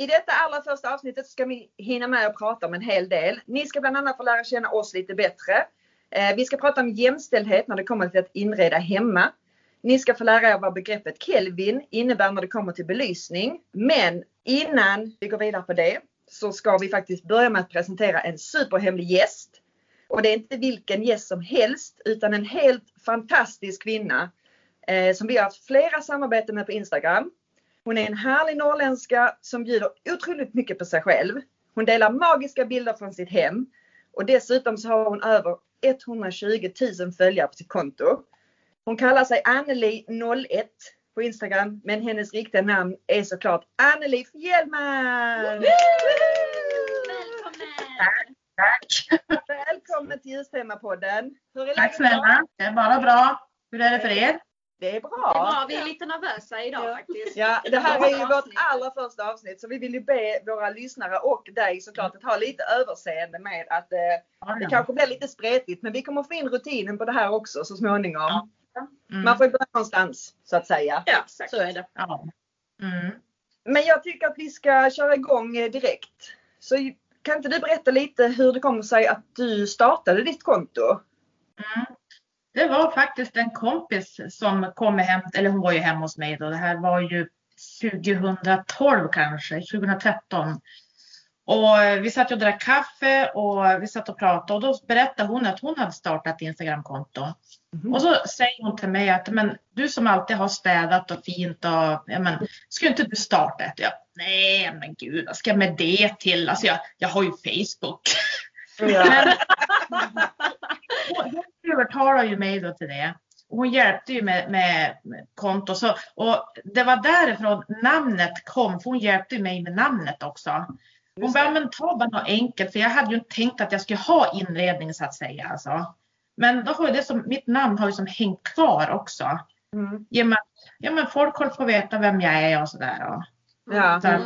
I detta allra första avsnittet ska vi hinna med att prata om en hel del. Ni ska bland annat få lära känna oss lite bättre. Eh, vi ska prata om jämställdhet när det kommer till att inreda hemma. Ni ska få lära er vad begreppet Kelvin innebär när det kommer till belysning. Men innan vi går vidare på det så ska vi faktiskt börja med att presentera en superhemlig gäst. Och det är inte vilken gäst som helst utan en helt fantastisk kvinna eh, som vi har haft flera samarbeten med på Instagram. Hon är en härlig norrländska som bjuder otroligt mycket på sig själv. Hon delar magiska bilder från sitt hem och dessutom så har hon över 120 000 följare på sitt konto. Hon kallar sig Anneli01 på Instagram men hennes riktiga namn är såklart Anneli Fjällman! Välkommen! Tack! Välkommen till Ljustema-podden! Hur är Tack snälla! Det är bara bra. Hur är det för er? Det är Det är bra! bra, vi är lite nervösa idag Ja. faktiskt. Ja, det här är ju vårt allra första avsnitt så vi vill ju be våra lyssnare och dig såklart att ha lite överseende med att eh, Ja, det kanske blir lite spretigt men vi kommer få in rutinen på det här också så småningom. Mm. Man får ju börja någonstans så att säga. Ja, så är det. Ja. Mm. Men jag tycker att vi ska köra igång eh, direkt. Så kan inte du berätta lite hur det kommer sig att du startade ditt konto? Mm. Det var faktiskt en kompis som kom hem, eller hon var ju hemma hos mig då. Det här var ju 2012 kanske, 2013. Och eh, vi satt och drack kaffe och vi satt och pratade och då berättade hon att hon hade startat Instagramkonto. Mhm. Och så säger hon till mig att men, du som alltid har städat och fint och ja, men, ska inte du starta ett? Jag, Nej men gud vad ska jag med det till? Alltså jag, jag har ju Facebook. Ja. Men, hon övertalade ju mig då till det. Hon hjälpte ju med, med, konto. Så, och det var därifrån namnet kom. För hon hjälpte mig med namnet också. Hon bara, men ta bara något enkelt. För jag hade ju inte tänkt att jag skulle ha inredning så att säga. Alltså. Men då har ju det som, mitt namn har ju som hängt kvar också. Mm. Med att ja, men folk har fått veta vem jag är och sådär. Och, Ja. så att,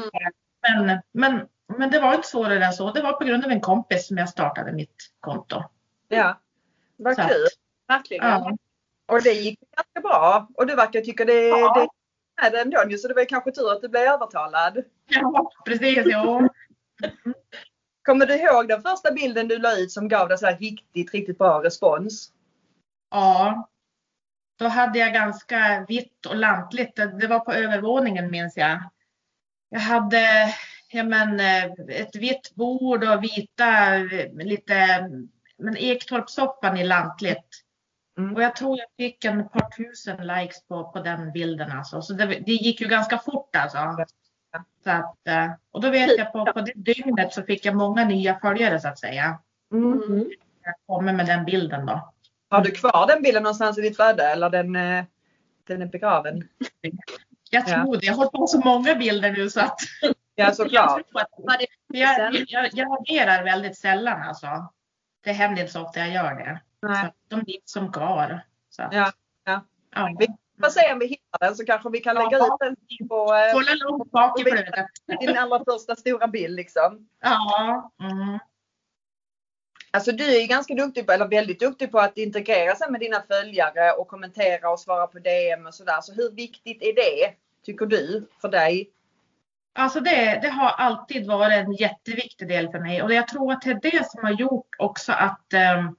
Mm. men, men, men det var inte svårare än så. Det var på grund av en kompis som jag startade mitt konto. ja. Vad kul! Verkligen. Ja. Och det gick ganska bra. Och du verkar tycka det, Ja. det är det ändå ju, så det var kanske tur att du blev övertalad. Ja, precis. Jo. Kommer du ihåg den första bilden du la ut som gav dig så här riktigt, riktigt bra respons? Ja. Då hade jag ganska vitt och lantligt. Det det var på övervåningen minns jag. Jag hade ja, men, eh, ett vitt bord och vita eh, lite men Ektorpssoppan i lantligt. Mm. Och jag tror jag fick en par tusen likes på, på den bilden. Alltså. Så det, det gick ju ganska fort alltså. Så att, eh, och då vet jag på, på det dygnet så fick jag många nya följare så att säga. Mm. Jag kommer med den bilden då. Har du kvar den bilden någonstans i ditt flöde eller den, eh, den är begraven? Jag Ja. tror det. Jag har på så många bilder nu så att Ja såklart. jag, tror att, Var det jag, jag, jag agerar väldigt sällan alltså. Det händer inte så ofta jag gör det. Nej. de blir som kvar. Så Ja, ja. ja. Vi får se om vi hittar den så kanske vi kan lägga Ja. ut den på eh, Kolla långt bak i flödet. din allra första stora bild liksom. Ja. Mm. Alltså du är ganska duktig på, eller väldigt duktig på att integrera sig med dina följare och kommentera och svara på DM och sådär. Så hur viktigt är det, tycker du, för dig? Alltså det, det har alltid varit en jätteviktig del för mig och jag tror att det är det som har gjort också att, ehm,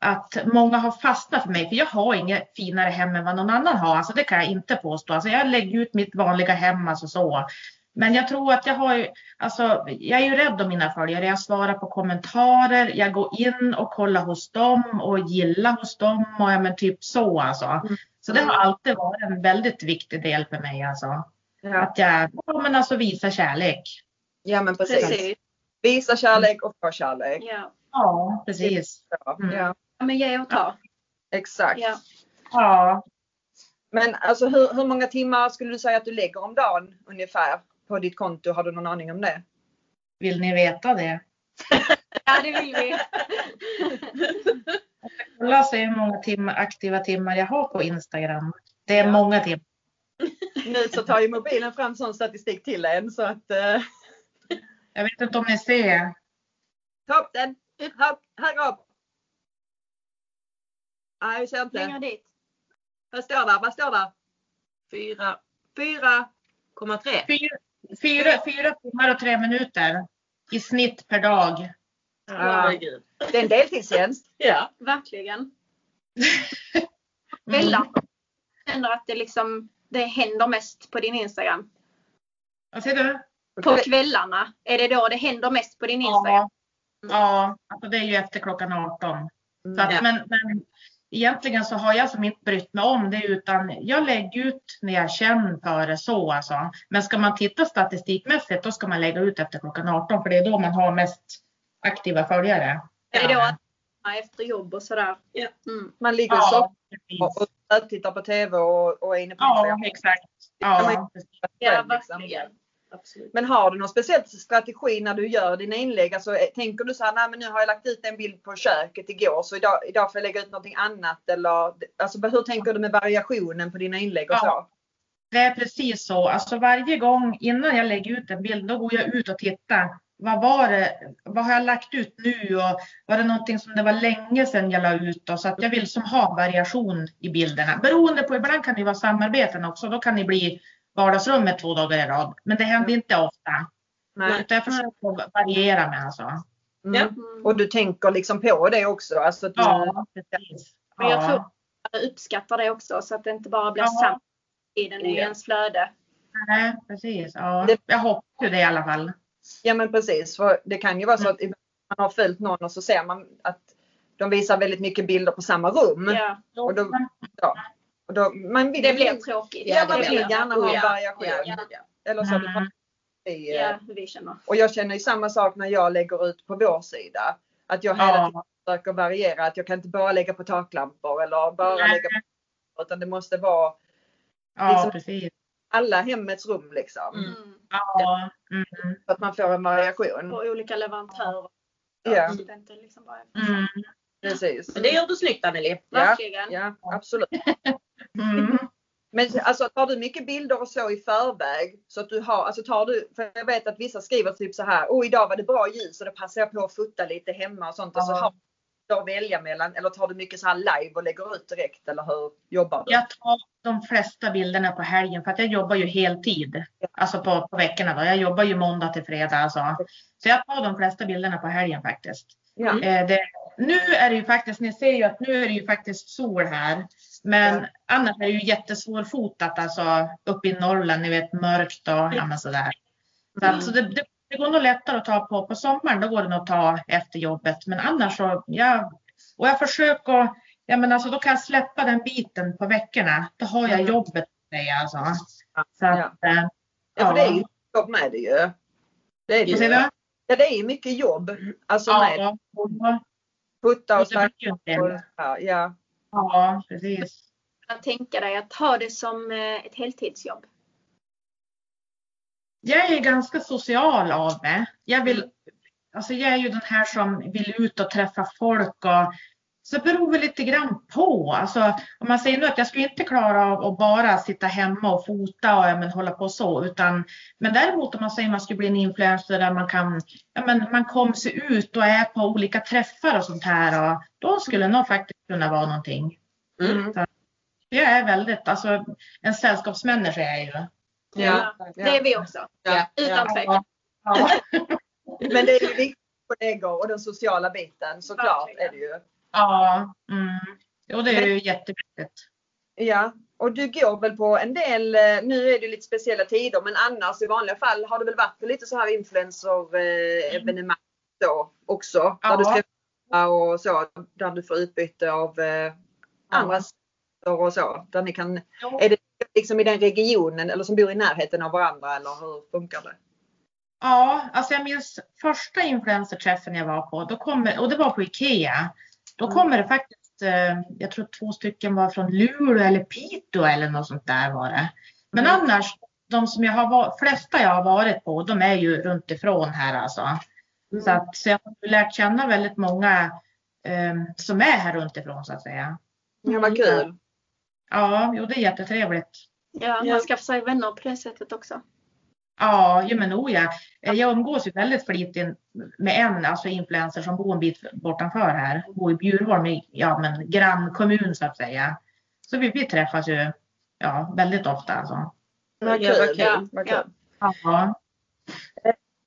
att många har fastnat för mig. För jag har inget finare hem än vad någon annan har. Alltså det kan jag inte påstå. Alltså jag lägger ut mitt vanliga hem alltså så. Men jag tror att jag har ju, alltså jag är ju rädd om mina följare. Jag svarar på kommentarer, jag går in och kollar hos dem och gillar hos dem och ja, men typ så alltså. Så det har alltid varit en väldigt viktig del för mig alltså. Ja, Att jag ja, men alltså visar kärlek. ja men precis. precis? Visa kärlek och få kärlek. Ja. Ja, precis. Så, Mm. Ja, Ja, men ge och ta. exakt. Ja. Ja, Men alltså hur, hur många timmar skulle du säga att du lägger om dagen ungefär på ditt konto? Har du någon aning om det? vill ni veta det? ja, det vill vi. Kolla se hur många timmar, aktiva timmar jag har på Instagram. Det är Ja. många timmar. Nu så tar ju mobilen fram sån statistik till en så att eh, Jag vet inte om ni ser. ta upp den. Här, här upp. Nej, jag ser inte. Längre dit. Vad står där? Vad står där? Fyra- 4,3. fyra, fyra timmar och tre minuter i snitt per dag. Herregud. Det är en deltidstjänst. Ja. Verkligen. Mm. Kvällar. Känner att det liksom det händer mest på din Instagram. Vad säger du? På kvällarna, är det då det händer mest på din Instagram? Ja, ja alltså det är ju efter klockan 18. Så att, Ja. men, men egentligen så har jag som inte brytt mig om det utan jag lägger ut när jag känner för det så alltså. Men ska man titta statistikmässigt då ska man lägga ut efter klockan 18 för det är då man har mest aktiva följare. Är det då att efter jobb och sådär? Ja. Mm. Man ligger Ja, soffan precis. och tittar på TV och, och är inne på Ja, Instagram. exakt. Ja. Ja, liksom. verkligen. Absolut. Men har du någon speciell strategi när du gör dina inlägg? Alltså, eh, tänker du så här, nej men nu har jag lagt ut en bild på köket igår så idag, idag får jag lägga ut någonting annat eller alltså, hur tänker du med variationen på dina inlägg och så? Ja. Det är precis så. Alltså varje gång innan jag lägger ut en bild, då går jag ut och tittar. Vad var det? Vad har jag lagt ut nu? Och var det någonting som det var länge sedan jag la ut? Och så att jag vill som ha variation i bilderna. Beroende på, ibland kan det vara samarbeten också. Då kan det bli vardagsrummet två dagar i rad. Men det händer inte ofta. Nej. Utan jag försöker variera med alltså. Mm. Ja. Och du tänker liksom på det också? Alltså att du, Ja, precis. Men jag tror att jag uppskattar det också så att det inte bara blir Ja. samma i Ja. ens flöde. Nej, precis. Ja. Jag hoppas ju det i alla fall. Ja men precis, för det kan ju vara Mm. så att ibland man har följt någon och så ser man att de visar väldigt mycket bilder på samma rum. Ja. Och då, ja, och då, man vill Det blir tråkigt. Ja, man vill gärna Oh, ha ja. variation. Ja, ja. Eller så. Mm. i, Ja, eh, hur vi känner. Och jag känner ju samma sak när jag lägger ut på vår sida. Att jag hela tiden Ja, försöker variera. Att jag kan inte bara lägga på taklampor eller bara Nej. lägga på utan det måste vara ja Liksom- precis. Alla hemmets rum liksom. Mm. Ja, mm, Så att man får en variation. På olika leverantörer. Ja, inte liksom bara mm, precis. Men det gör du snyggt Anneli. Ja, Verkligen. ja, absolut. mm. Men alltså tar du mycket bilder och så i förväg? Så att du har, alltså tar du, för jag vet att vissa skriver typ så här, oh idag var det bra ljus och då passar jag på att fota lite hemma och sånt. Och så Ja. har att välja mellan, eller tar du mycket så här live och lägger ut direkt eller hur jobbar du? Jag tar de flesta bilderna på helgen för att jag jobbar ju heltid. Alltså på, på veckorna då. Jag jobbar ju måndag till fredag alltså. Så jag tar de flesta bilderna på helgen faktiskt. Ja. Eh, det, nu är det ju faktiskt, ni ser ju att nu är det ju faktiskt sol här. Men Ja. annars är det ju jättesvårfotat alltså uppe i Norrland, ni vet mörkt och ja, men sådär. Så, Mm. att, så det, det, det går nog lättare att ta på, på sommaren, då går det nog att ta efter jobbet. Men annars så, ja, och jag försöker, ja men alltså då kan jag släppa den biten på veckorna. Då har jag Mm. jobbet mig alltså. Så Ja. att, eh, Ja, för det är ju ja. jobb med det ju. Det är det ju. Ja, det är mycket jobb. Alltså med Ja, och- fota och snacka. här, Ja. Ja, precis. Att tänka dig att ha det som eh, ett heltidsjobb. Jag är ganska social av mig. Jag, vill, alltså jag är ju den här som vill ut och träffa folk. Och, så det beror väl lite grann på. Alltså, om man säger nu att jag skulle inte klara av att bara sitta hemma och fota och ja, men, hålla på så. Utan, men däremot om man säger att man skulle bli en influencer där man kan, ja, men, man kommer sig ut och är på olika träffar och sånt här. Och, då skulle det nog faktiskt kunna vara någonting. Mm. Jag är väldigt, alltså en sällskapsmänniska är jag ju. Ja. Det är vi också. Ja. Utan Ja. tvekan. Ja. Men det är ju viktigt kollegor och den sociala biten såklart är det ju. Ja, mm. Jo, det är ju jätteviktigt. Ja, och du går väl på en del, eh, nu är det lite speciella tider men annars i vanliga fall har du väl varit på lite så här influencer eh, evenemang då också? Där Ja. du ska och så, där du får utbyte av eh, andras och så. Där ni kan, är det liksom i den regionen eller som bor i närheten av varandra eller hur funkar det? Ja, alltså jag minns första influencerträffen jag var på, då kommer, och det var på Ikea. Då Mm. kommer det faktiskt, eh, jag tror två stycken var från Luleå eller Piteå eller något sånt där var det. Men Mm. annars, de som jag har flesta jag har varit på, de är ju runt ifrån här alltså. Så, att, så jag har lärt känna väldigt många eh, som är här runt ifrån så att säga. Ja, vad kul. Ja, jo det är jättetrevligt. Ja, Ja. man skaffar sig vänner på det sättet också. Ja, jo men oh ja. Eh, Jag umgås ju väldigt flitigt med en alltså influencer som bor en bit bortanför här. Hon bor i Bjurholm, i ja, men grannkommun så att säga. Så vi, vi träffas ju ja, väldigt ofta. Alltså. Vad Ja, vad kul. kul. Vad Ja. kul. Ja.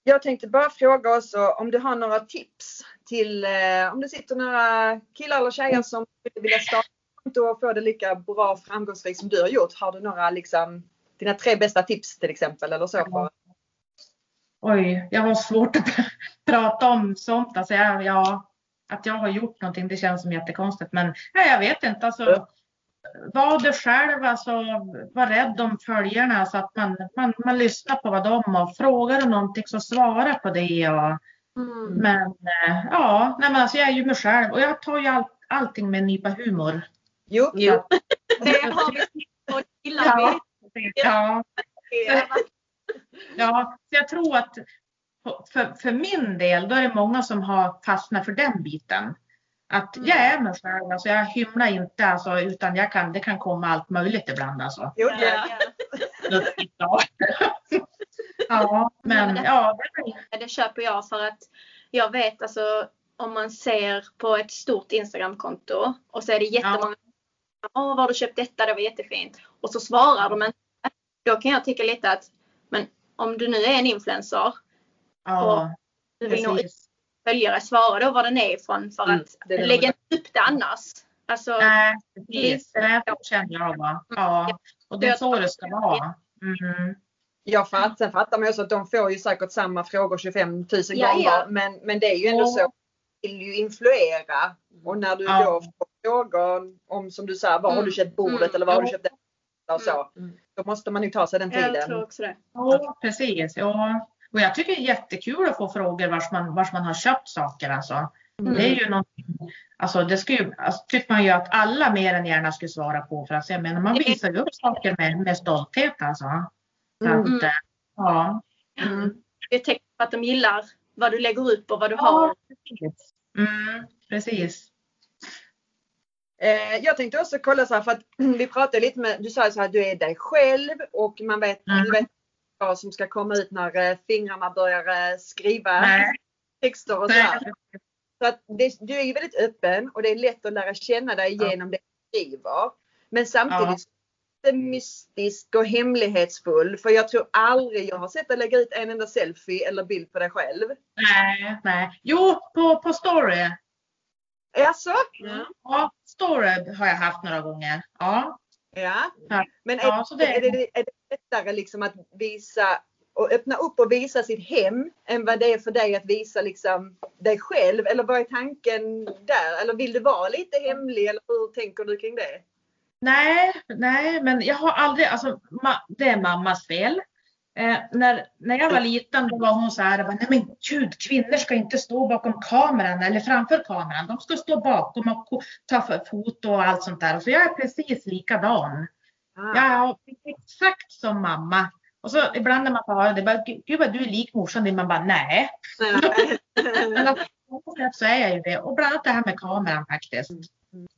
Jag tänkte bara fråga också om du har några tips till eh, om det sitter några killar eller tjejer som skulle vilja starta konto och få det lika bra framgångsrikt som du har gjort. Har du några liksom dina tre bästa tips till exempel eller så? För, Oj, jag har svårt att prata om sånt. Alltså jag, ja, att jag har gjort någonting, det känns som jättekonstigt. Men nej, jag vet inte. Alltså, var du själv, alltså, var rädd om följarna så att man, man, man lyssnar på vad de och frågar du någonting så svara på det. Och, Mm. men eh, ja, nej, men alltså, jag är ju mig själv och jag tar ju all, allting med en nypa humor. Jo, Jo. Det har vi och gillar Ja. vi. Ja, ja, så jag tror att för, för min del, då är det många som har fastnat för den biten. Att jag är mig själv, alltså jag hymlar inte, alltså, utan jag kan, det kan komma allt möjligt ibland. Alltså. jo Ja, ja. Ja, ja men ja, det Det köper jag för att jag vet alltså om man ser på ett stort Instagramkonto och så är det jättemånga Åh, var har du köpt detta? Det var jättefint. Och så svarar de inte. Då kan jag tycka lite att men om du nu är en influencer ja, du vill nå följare, svara då var den är ifrån för Mm, att det är det lägga upp det annars. Alltså, Nej, precis. Nej, så känner jag bara. Ja, och det är så det ska vara. Mm. jag fattar, sen fattar man ju också att de får ju säkert samma frågor 25 000 Ja, gånger. ja. Men, men det är ju ändå Ja. så. vill ju influera. Och när du Ja. då får frågor om som du säger, var har du Mm. köpt bordet Mm. eller var har du köpt det? Och så. Mm. Då måste man ju ta sig den jag tiden. tror också det. Ja, precis. Ja. Och jag tycker det är jättekul att få frågor vars man, vars man har köpt saker. Alltså. Mm. Det är ju någonting, alltså det skulle, alltså, tycker man ju att alla mer än gärna skulle svara på. För att jag menar, man visar ju upp saker med, med stolthet alltså. Så Mm. att, eh, ja. Mm. Det är ett tecken på att de gillar vad du lägger upp och vad du har. Ja, precis. Mm, precis. Eh, jag tänkte också kolla så här för att vi pratade lite med, du sa så här du är dig själv och man vet, Mm. du vet vad som ska komma ut när eh, fingrarna börjar eh, skriva Nej, texter och så här. Så att det, du är ju väldigt öppen och det är lätt att lära känna dig Ja. genom det du skriver. Men samtidigt Ja. så är det mystisk och hemlighetsfull. För jag tror aldrig jag har sett dig lägga ut en enda selfie eller bild på dig själv. nej, nej. Jo, på, på story. Alltså? Ja. Ja, story har jag haft några gånger. Ja. Ja. Men är, Ja, det- är, det, är det lättare liksom att visa och öppna upp och visa sitt hem än vad det är för dig att visa liksom dig själv? Eller vad är tanken där? Eller vill du vara lite hemlig eller hur tänker du kring det? Nej, nej, men jag har aldrig, alltså ma, det är mammas fel. Eh, när, när jag var liten då var hon så här, bara, nej men gud, kvinnor ska inte stå bakom kameran eller framför kameran. De ska stå bakom och ta foto och allt sånt där. Så jag är precis likadan. Ah. Jag är exakt som mamma. Och så ibland när man höra det, bara, gud vad du är lik morsan din. Man bara, nej. Sätt så är jag ju det. Och bland annat det här med kameran faktiskt.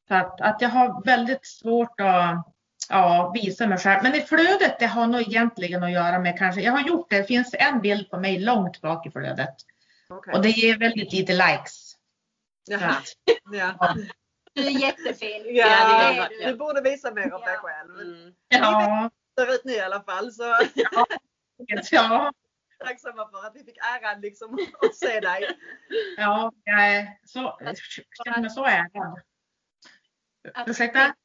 Så att, att jag har väldigt svårt att ja, visa mig själv. Men i flödet det har nog egentligen att göra med kanske, jag har gjort det, det finns en bild på mig långt bak i flödet. Okej. Och det ger väldigt lite likes. Jaha. att, Ja. Du är jättefin. Ja, det är det du. borde visa mer av dig Ja. själv. Mm. ja, Ser ut nu i alla fall så ja, tacksamma för att vi fick äran liksom att se dig. ja, jag är så, känner mig så ärad. Ursäkta?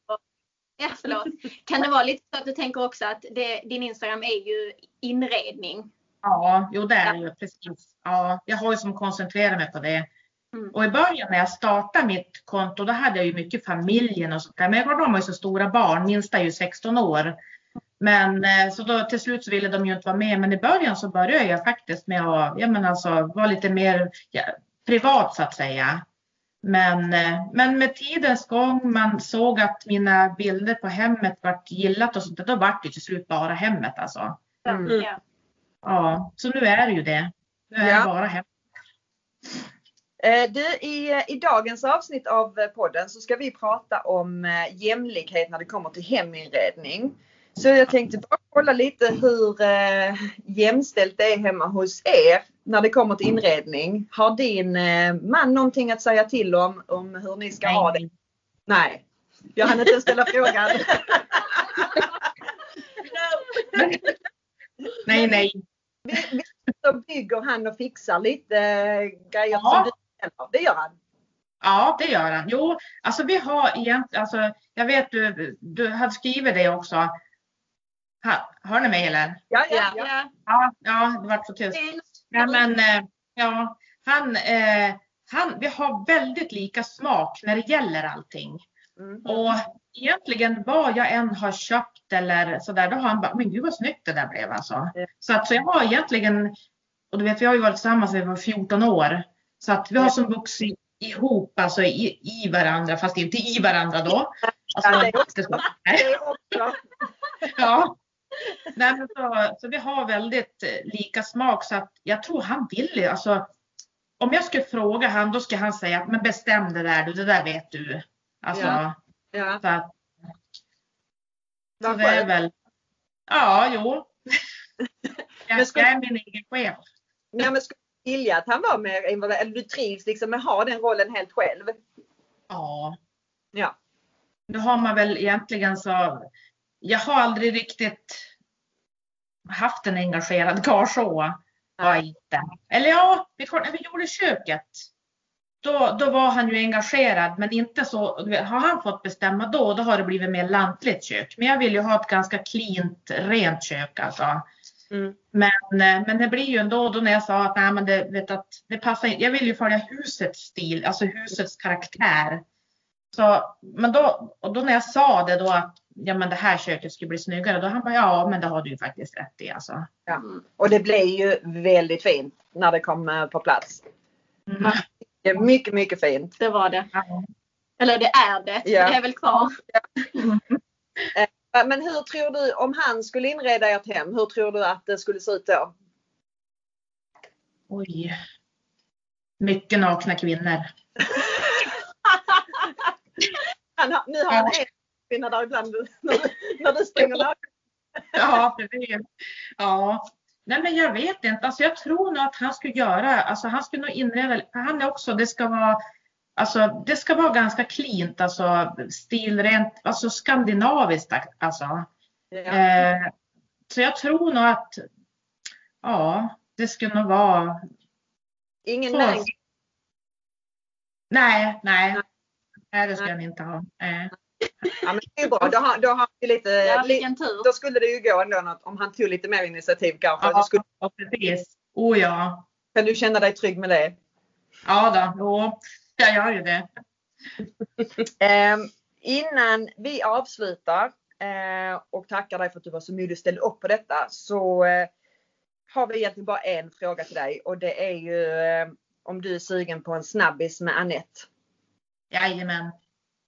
Ja, förlåt. Kan det vara lite så att du tänker också att det, din Instagram är ju inredning? Ja, jo det är det ju precis. Ja, jag har ju som koncentrerat mig på det. Mm. Och i början när jag startade mitt konto då hade jag ju mycket familjen och sånt där. Men då har ju så stora barn, minsta är ju 16 år. Men eh, så då till slut så ville de ju inte vara med. Men i början så började jag faktiskt med att ja, men alltså, vara lite mer ja, privat så att säga. Men, eh, men med tidens gång man såg att mina bilder på hemmet vart gillat och sånt där, då vart det till slut bara hemmet alltså. Mm. Ja. Ja, så nu är det ju det. Nu är Ja. det bara hemmet. Eh, Du, i, i dagens avsnitt av podden så ska vi prata om eh, jämlikhet när det kommer till heminredning. Så jag tänkte bara kolla lite hur eh, jämställt det är hemma hos er när det kommer till inredning. Har din eh, man någonting att säga till om, om hur ni ska ha det? Nej. Jag hann inte ställa frågan. Nej, nej. Vi, vi så bygger han och fixar lite eh, grejer Ja. som du beställer. Det gör han. Ja, det gör han. Jo, alltså vi har egentligen, alltså jag vet du, du hade skrivit det också. Ha, hör ni mig eller? Ja, ja, Ja. ja. Ja. Ja, ja, det vart så tyst. Nej, men eh, ja, han, eh, han, vi har väldigt lika smak när det gäller allting. Mm. Och egentligen vad jag än har köpt eller sådär, då har han bara, men gud vad snyggt det där blev alltså. Ja. Så att så jag har egentligen, och du vet vi har ju varit tillsammans sedan vi var 14 år. Så att vi har som vuxit ihop, alltså i, i varandra, fast inte i varandra då. Alltså, Ja. Det är också. Ja. Nej, men så, så vi har väldigt eh, lika smak så att jag tror han vill ju, alltså. Om jag skulle fråga han då skulle han säga men bestäm det där du, det där vet du. Alltså, Ja. Ja. så att, så det är väl. Ja, jo. Jag, Men ska- jag är min egen chef. Ja, men skulle du vilja att han var mer involverad? Eller du trivs liksom med att ha den rollen helt själv? Ja. Ja. Nu har man väl egentligen så. Jag har aldrig riktigt haft en engagerad karl så. Var inte. Eller ja, vi, när vi gjorde köket. Då, då var han ju engagerad men inte så. Har han fått bestämma då, då har det blivit mer lantligt kök. Men jag vill ju ha ett ganska cleant, rent kök alltså. Mm. Men, eh, men det blir ju ändå då när jag sa att, nej, men det, vet att det passar. Jag vill ju följa husets stil, alltså husets karaktär. Så, men då, och då när jag sa det då att ja, men det här köket skulle bli snyggare, då han bara ja, men det har du ju faktiskt rätt i alltså. Och det blir ju väldigt fint när det kommer på plats. Mm. Det är mycket, mycket fint. Det var det. Ja. Eller det är det. Ja. Det är väl kvar. Men hur tror du, om han skulle inreda ert hem, hur tror du att det skulle se ut då? Oj. Mycket nakna kvinnor. Han, har- nu har han en kvinna där ibland när du, när du springer där. Ja, precis. Ja. Nej, men jag vet inte. Alltså, jag tror nog att han skulle göra, alltså han skulle nog inreda, för han är också, det ska vara, alltså det ska vara ganska cleant, alltså stilrent, alltså skandinaviskt, alltså. Ja. Eh, så jag tror nog att, ja, det skulle nog vara, Ingen näring. nej, nej. Nej, det ska han inte ha. Eh. Ja, men det är bra. Då har, då har vi lite, Ja, li, då skulle det ju gå ändå något, om han tog lite mer initiativ kanske. Ja. Skulle, Ja, precis. Oh ja. kan du känna dig trygg med det? Ja då, jo, jag gör ju det. Eh, innan vi avslutar eh, och tackar dig för att du var så modig och ställde upp på detta så eh, har vi egentligen bara en fråga till dig och det är ju eh, om du är sugen på en snabbis med Annette. Jajamän.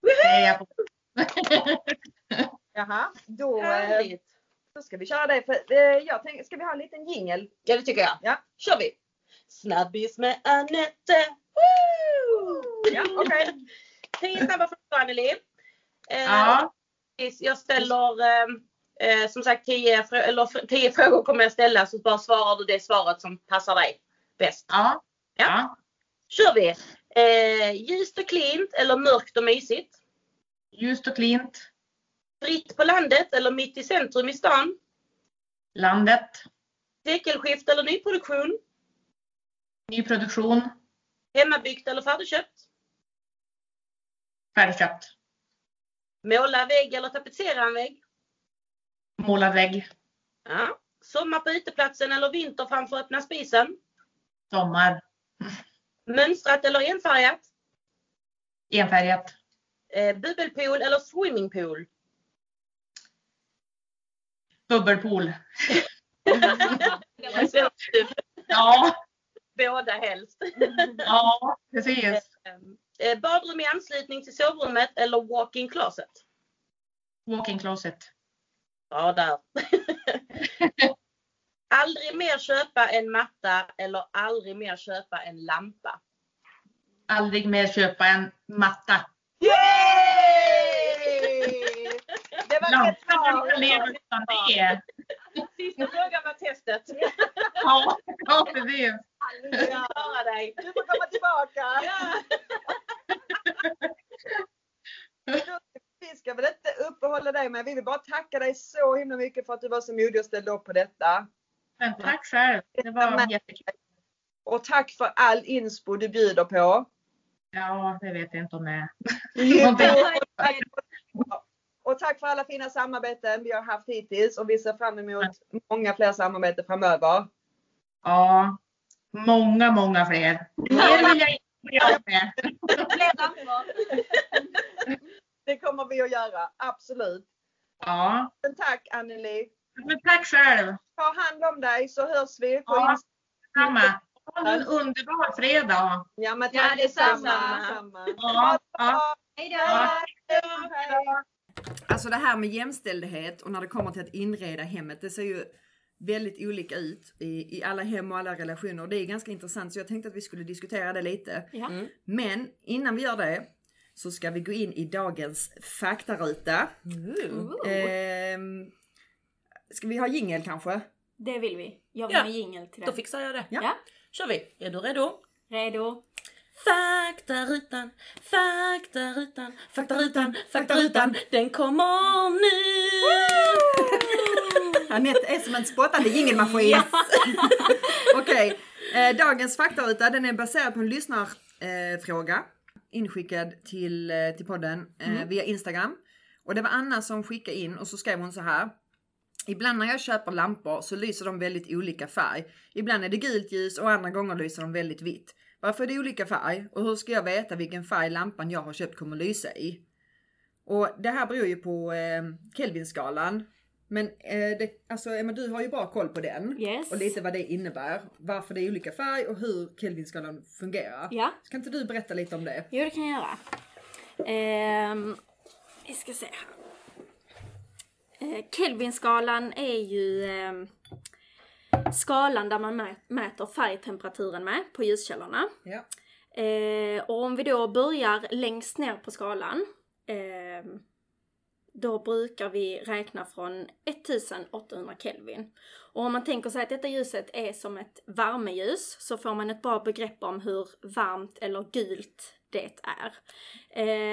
Det är jag på. Jaha, då, eh, Härligt. då ska vi köra det. För, eh, jag tänker, ska vi ha en liten jingel? Ja det tycker jag. Ja. kör vi. Snabbis med Anette. Woo! Ja, okej. Tio snabba frågor Anneli. Eh, Ja, Jag ställer eh, som sagt tio, frå- eller, f- tio frågor kommer jag ställa så bara svarar du det svaret som passar dig bäst. ja, Ja. ja. kör vi. Eh, ljust och klint eller mörkt och mysigt? Ljust och klint. Fritt på landet eller mitt i centrum i stan? Landet. Sekelskift eller nyproduktion? Nyproduktion. Hemmabyggt eller färdigköpt? Färdigköpt. Måla vägg eller tapetsera en vägg? Målad vägg. Ja. Sommar på uteplatsen eller vinter framför öppna spisen? Sommar. Mönstrat eller enfärgat? Enfärgat. Eh, bubbelpool eller swimmingpool? Bubbelpool. Ja. Båda helst. ja, precis. Eh, badrum i anslutning till sovrummet eller walk-in closet? Walk-in closet. Ja, där. aldrig mer köpa en matta eller aldrig mer köpa en lampa? Aldrig mer köpa en matta. Yay! Det var rätt Lampan bra. kan leva utan det. Sista frågan var testet. Ja, ja precis. Dig. Du får komma tillbaka. Ja. Vi ska väl inte uppehålla dig men vi vill bara tacka dig så himla mycket för att du var så modig och ställde upp på detta. Men tack själv. Det var jättekul. Och tack för all inspo du bjuder på. Ja, det vet jag inte om det är. Och, tack, för alla fina samarbeten vi har haft hittills och vi ser fram emot många fler samarbeten framöver. Ja, många, många fler. Mer vill jag inte bli av med. Det kommer vi att göra, absolut. Ja, Men tack Anneli. men tack själv. Ta hand om dig så hörs vi på Ja. Insta. Samma. Ha en underbar fredag. Ja men Ja, tack detsamma. detsamma. Ja, ja. Hej då! Ja. Alltså det här med jämställdhet och när det kommer till att inreda hemmet, det ser ju väldigt olika ut i, i alla hem och alla relationer. Och det är ganska intressant så jag tänkte att vi skulle diskutera det lite. Ja. Mm. Men innan vi gör det så ska vi gå in i dagens faktaruta. Ooh. Ehm, ska vi ha jingel kanske? Det vill vi. Jag vill Ja. ha jingel till Då det. fixar jag det. Ja. Ja. Kör vi. Är du redo? Redo? Faktarutan, faktarutan, faktarutan, faktarutan, den kommer nu! Anette är som en spottande jingelmaskin. Okej, eh, dagens faktaruta den är baserad på en lyssnarfråga eh, fråga inskickad till, eh, till podden eh, via Instagram. Och det var Anna som skickade in och så skrev hon så här. Ibland när jag köper lampor så lyser de väldigt olika färg. Ibland är det gult ljus och andra gånger lyser de väldigt vitt. Varför är det olika färg? Och hur ska jag veta vilken färg lampan jag har köpt kommer lysa i? Och det här beror ju på eh, Kelvinskalan. Men eh, det, alltså Emma du har ju bra koll på den. Yes. Och lite vad det innebär. Varför det är olika färg och hur Kelvinskalan fungerar. Ja. Så kan inte du berätta lite om det? Jo, det kan jag göra. Ehm, vi ska se här. Eh, Kelvinskalan är ju ehm, skalan där man mä- mäter färgtemperaturen med på ljuskällorna. Ja. Eh, och om vi då börjar längst ner på skalan. ehm, då brukar vi räkna från 1800 Kelvin. Och om man tänker sig att detta ljuset är som ett värmeljus så får man ett bra begrepp om hur varmt eller gult det är.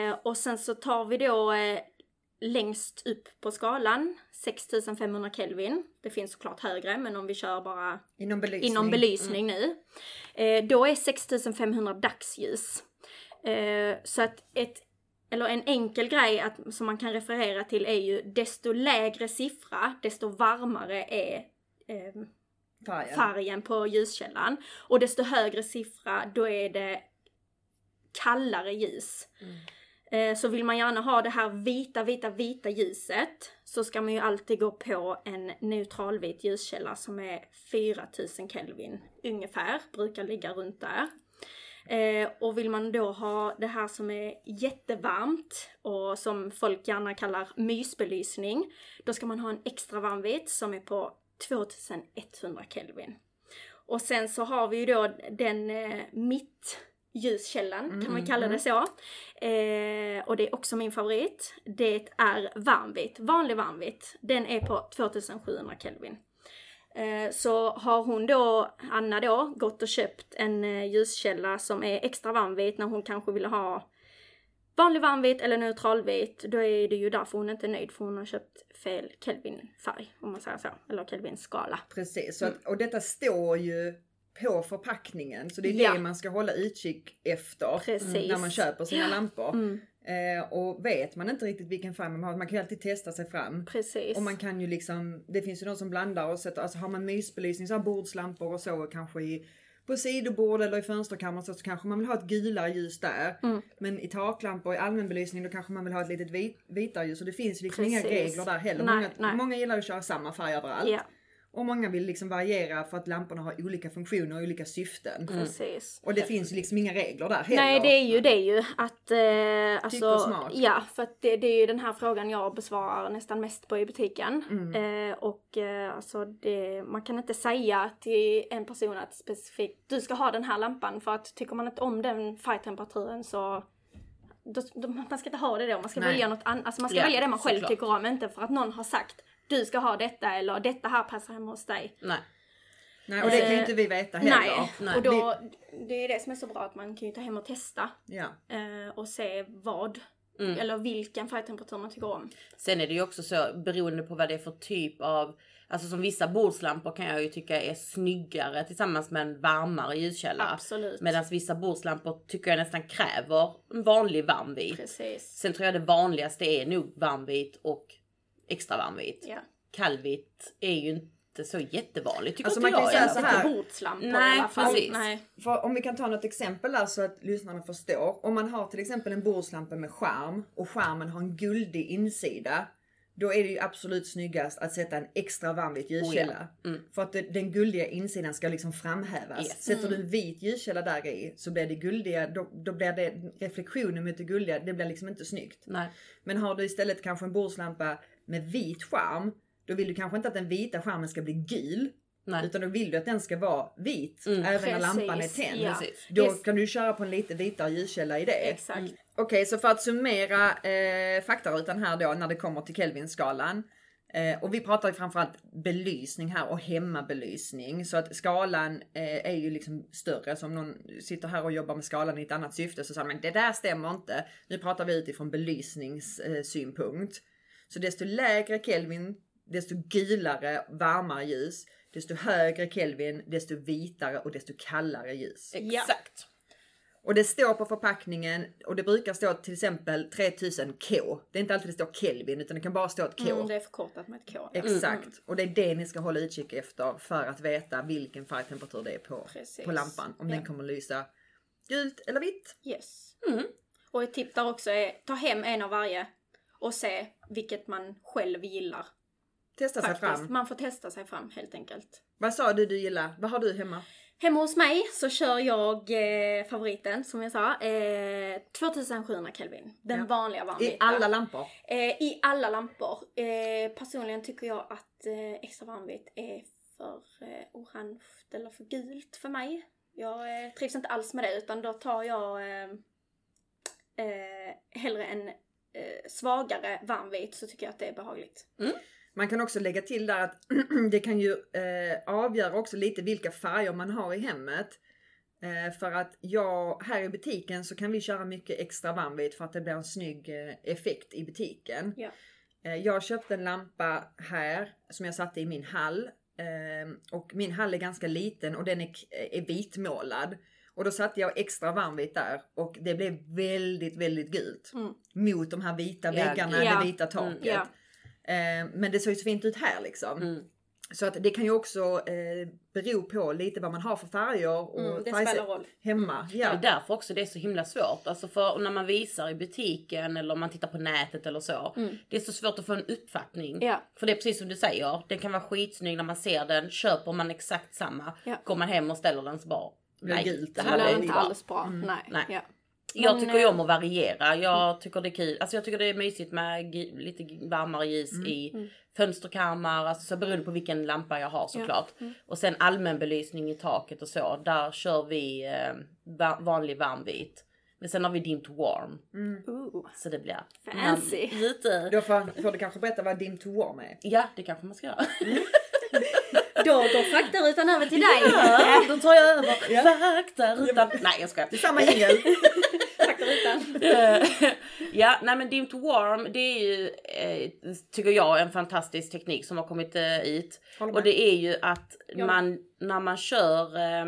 Eh, och sen så tar vi då eh, längst upp på skalan 6500 Kelvin. Det finns såklart högre men om vi kör bara Inom belysning. inom belysning nu. Eh, då är 6500 dagsljus. Eh, så att ett, eller en enkel grej att, som man kan referera till är ju desto lägre siffra, desto varmare är eh, Färgen. färgen på ljuskällan. Och desto högre siffra, då är det kallare ljus. Eh, Eh, så vill man gärna ha det här vita, vita, vita ljuset så ska man ju alltid gå på en neutralvit ljuskälla som är 4000 Kelvin ungefär, brukar ligga runt där. Eh, och vill man då ha det här som är jättevarmt och som folk gärna kallar mysbelysning, då ska man ha en extra varmvit som är på 2100 Kelvin. Och sen så har vi ju då den eh, mitt eh, mittljuskällan, kan man kalla det så. Eh, och det är också min favorit. Det är varmvitt, vanlig varmvitt. Den är på 2700 Kelvin. Eh, så har hon då, Anna då, gått och köpt en eh, ljuskälla som är extra varmvit när hon kanske ville ha vanlig varmvit eller neutralvit, då är det ju därför hon inte är nöjd för hon har köpt fel Kelvin-färg, om man säger så, eller Kelvin-skala. Precis, att, och detta står ju på förpackningen så det är Ja. det man ska hålla utkik efter Precis. när man köper sina lampor. Mm, Eh, och vet man inte riktigt vilken färg man har, man kan ju alltid testa sig fram. precis. Och man kan ju liksom, det finns ju de som blandar och sätter, alltså har man mysbelysning, så här bordslampor och så kanske i, på sidobord eller i fönsterkammaren så, så kanske man vill ha ett gulare ljus där. Mm. Men i taklampor i allmän belysning då kanske man vill ha ett litet vit, vitare ljus och det finns ju liksom inga Precis. regler där heller. Nej, många, nej. många gillar att köra samma färg överallt. Ja, Och många vill liksom variera för att lamporna har olika funktioner och olika syften. precis. Och det finns ju liksom inga regler där heller. Nej det är ju det ju att eh, alltså, och smak. ja för att det, det är ju den här frågan jag besvarar nästan mest på i butiken. Mm. Eh, och eh, alltså det, man kan inte säga till en person att specifikt du ska ha den här lampan för att tycker man inte om den färgtemperaturen så då, då, man ska inte ha det då, man ska Nej. välja något annat. Alltså man ska Ja, välja det man själv såklart. tycker om, inte för att någon har sagt du ska ha detta eller detta här passar hemma hos dig. Nej. Nej, och det kan ju Eh, inte vi veta heller. Nej, Nej. och då, det är det som är så bra att man kan ju ta hem och testa Ja. eh, och se vad Mm. eller vilken färgtemperatur man tycker om. Sen är det ju också så beroende på vad det är för typ av Alltså som vissa bordslampor kan jag ju tycka är snyggare tillsammans med en varmare ljuskälla. Absolut. Medan vissa bordslampor tycker jag nästan kräver en vanlig varmvit. Precis. Sen tror jag det vanligaste är nog varmvit och extra varmvit. Ja. Kallvitt är ju inte så jättevanligt tycker Alltså, inte man kan jag säga så här. Bordslampor Nej, i alla fall. precis. Nej. För om vi kan ta något exempel där så att lyssnarna förstår. Om man har till exempel en bordslampa med skärm och skärmen har en guldig insida. Då är det ju absolut snyggast att sätta en extra varmvit ljuskälla. Mm. För att det, den guldiga insidan ska liksom framhävas. Yes. Sätter du en vit ljuskälla där i så blir det guldiga, då, då blir det reflektionen mot det guldiga, det blir liksom inte snyggt. Nej. Men har du istället kanske en bordslampa med vit skärm, då vill du kanske inte att den vita skärmen ska bli gul. Nej. Utan då vill du att den ska vara vit Mm. även när Precis, lampan är tänd. ja. Då Yes. kan du köra på en lite vitare ljuskälla i det. Exakt. Okej, så för att summera eh, faktarutan här då när det kommer till Kelvinskalan. Eh, och vi pratar ju framförallt belysning här och hemmabelysning. Så att skalan eh, är ju liksom större. Så om någon sitter här och jobbar med skalan i ett annat syfte så säger man det där stämmer inte. Nu pratar vi utifrån belysningssynpunkt. Eh, synpunkt. Så desto lägre Kelvin, desto gulare, varmare ljus. Desto högre Kelvin, desto vitare och desto kallare ljus. Exakt. Och det står på förpackningen och det brukar stå till exempel 3000 K. Det är inte alltid det står Kelvin utan det kan bara stå ett K. Mm, det är förkortat med ett K. Exakt. Och det är det ni ska hålla utkik efter för att veta vilken färgtemperatur det är på, Precis. på lampan. Om Ja. den kommer lysa gult eller vitt. Yes. Mm. Och ett tips där också är ta hem en av varje och se vilket man själv gillar. Testa sig Faktiskt. fram. Man får testa sig fram helt enkelt. Vad sa du du gillar? Vad har du hemma? Hemma hos mig så kör jag eh, favoriten som jag sa, eh, 2700 Kelvin. Den Ja. vanliga varmvita. I alla lampor? Eh, I alla lampor. Eh, personligen tycker jag att eh, extra varmvitt är för eh, orange eller för gult för mig. Jag trivs inte alls med det utan då tar jag eh, hellre en eh, svagare varmvit så tycker jag att det är behagligt. Man kan också lägga till där att det kan ju eh, avgöra också lite vilka färger man har i hemmet. Eh, för att jag, här i butiken så kan vi köra mycket extra varmvit för att det blir en snygg eh, effekt i butiken. Ja. Eh, jag köpte en lampa här som jag satte i min hall. Eh, och min hall är ganska liten och den är, är vitmålad. Och då satte jag extra varmvit där och det blev väldigt, väldigt gult. Mm. Mot de här vita Ja, väggarna, ja. det vita taket. Ja. Eh, men det såg ju så fint ut här liksom. Mm. Så att det kan ju också eh, bero på lite vad man har för färger och Mm, det spelar roll. hemma. Det Ja. är därför också det är så himla svårt. Alltså för när man visar i butiken eller om man tittar på nätet eller så. Mm. Det är så svårt att få en uppfattning. Ja. För det är precis som du säger. Den kan vara skitsnygg när man ser den. Köper man exakt samma. Ja. Går man hem och ställer den så bara. Nej, det här är inte bra. alls bra. Nej. Nej. Ja. Jag tycker ju eh, om att variera. Jag tycker det är kul. Alltså jag tycker det är mysigt med lite varmare ljus Mm. i fönsterkarmar. Alltså så beroende på vilken lampa jag har såklart. Mm. Och sen allmän belysning i taket och så. Där kör vi eh, va- vanlig varmvit. Men sen har vi dim to warm. Ooh. Så det blir Fancy. Lite. Då får, får du kanske berätta vad dim to warm är. Ja det kanske man ska göra. Då går faktarutan över till dig. Ja, då tar jag över Ja. faktarutan. Nej jag skojar. Det är samma jingel. faktarutan. Eh, ja, nej men dim to warm det är ju, eh, tycker jag, en fantastisk teknik som har kommit eh, ut. Håller Och det är ju att Ja. man, när man kör, eh,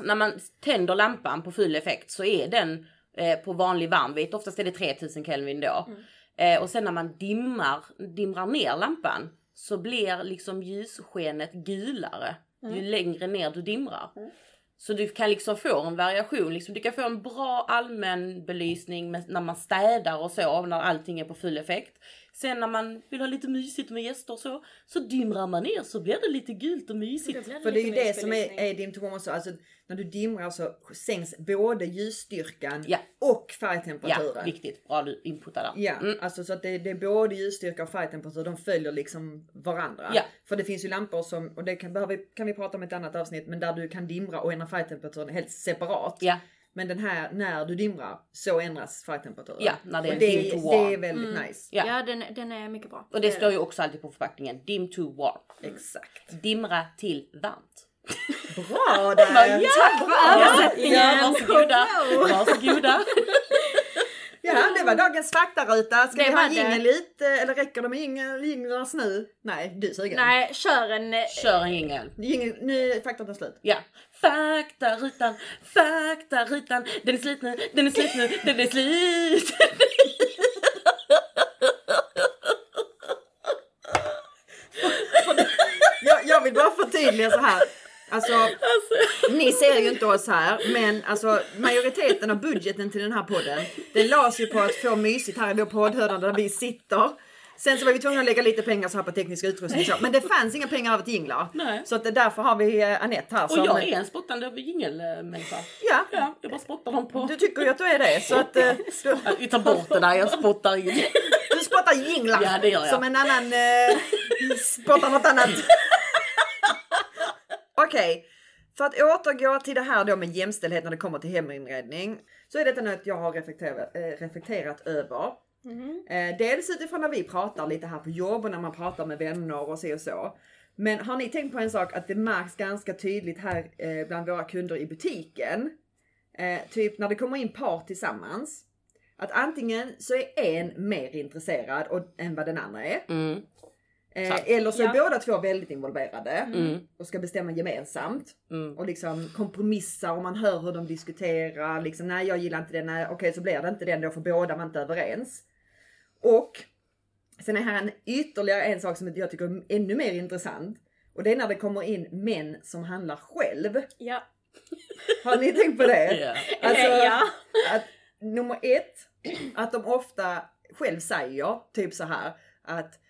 när man tänder lampan på full effekt så är den eh, på vanlig varmvit, oftast är det 3000 Kelvin då. Eh, och sen när man dimmar, dimrar ner lampan så blir liksom ljusskenet gulare ju längre ner du dimrar. Så du kan liksom få en variation, liksom, du kan få en bra allmän belysning med, när man städar och så, när allting är på full effekt. Sen när man vill ha lite mysigt med gäster och så, så dimrar man ner så blir det lite gult och mysigt. För det är ju det som är, är dim to warm också. Alltså när du dimrar så sänks både ljusstyrkan Ja. och Ja, färgtemperaturen. viktigt. Bra du inputar där. Ja, Mm. alltså så att det, det är både ljusstyrka och färgtemperatur, de följer liksom varandra. Ja. För det finns ju lampor som, och det kan, behöver, kan vi prata om i ett annat avsnitt, men där du kan dimra och ändra färgtemperaturen helt separat. Ja, Men den här, när du dimrar, så ändras färgtemperaturen. Ja, när det är och det, dim to warm. det är väldigt nice. ja. Ja, den, den är mycket bra. Och det står ju också alltid på förpackningen. Dim to warm. Exakt. Dimra till varmt. Bra där! Tack för översättningen! Ja, varsågoda. Varsågoda. Ja, det var dagens faktaruta. Ska Det vi ha det. jingel lite eller räcker det med jinglas nu? Nej, du är sugen. Nej, kör en... Kör en jingel. Nu är faktan tar slut. Ja. Faktarutan, faktarutan. Den är slut nu, den är slut nu, den är slut. Jag, jag vill bara förtydliga så här. Alltså, ni ser ju inte oss här, men alltså majoriteten av budgeten till den här podden, den lades ju på att få mysigt här i vår poddhörna där vi sitter. Sen så var vi tvungna att lägga lite pengar så här på teknisk utrustning så, men det fanns inga pengar över till jinglar. Nej. Så att därför har vi eh, Anette här Och som... jag är en spottande jingelmänniska. Ja, Ja, jag bara spottar dem på. du tycker ju att du är det. Så att eh, du, Vi tar bort det där, jag spottar in. du spottar jinglar Ja, det gör jag. som en annan eh, spottar något annat. Okej, för att återgå till det här då med jämställdhet när det kommer till heminredning. Så är detta något jag har reflekterat, eh, reflekterat över. Eh, dels utifrån när vi pratar lite här på jobb och när man pratar med vänner och så och så. Men har ni tänkt på en sak att det märks ganska tydligt här eh, bland våra kunder i butiken. Eh, typ när det kommer in par tillsammans. Att antingen så är en mer intresserad och, än vad den andra är. Mm. Eh, eller så är Ja. båda två väldigt involverade Mm. och ska bestämma gemensamt. Mm. Och liksom kompromissa och man hör hur de diskuterar. Liksom, nej jag gillar inte den, okej så blir det inte den då för båda var inte överens. Och sen är här en ytterligare en sak som jag tycker är ännu mer intressant. Och det är när det kommer in män som handlar själv. Ja. Har ni tänkt på det? Ja. Alltså, Ja. att nummer ett, att de ofta själv säger typ så här att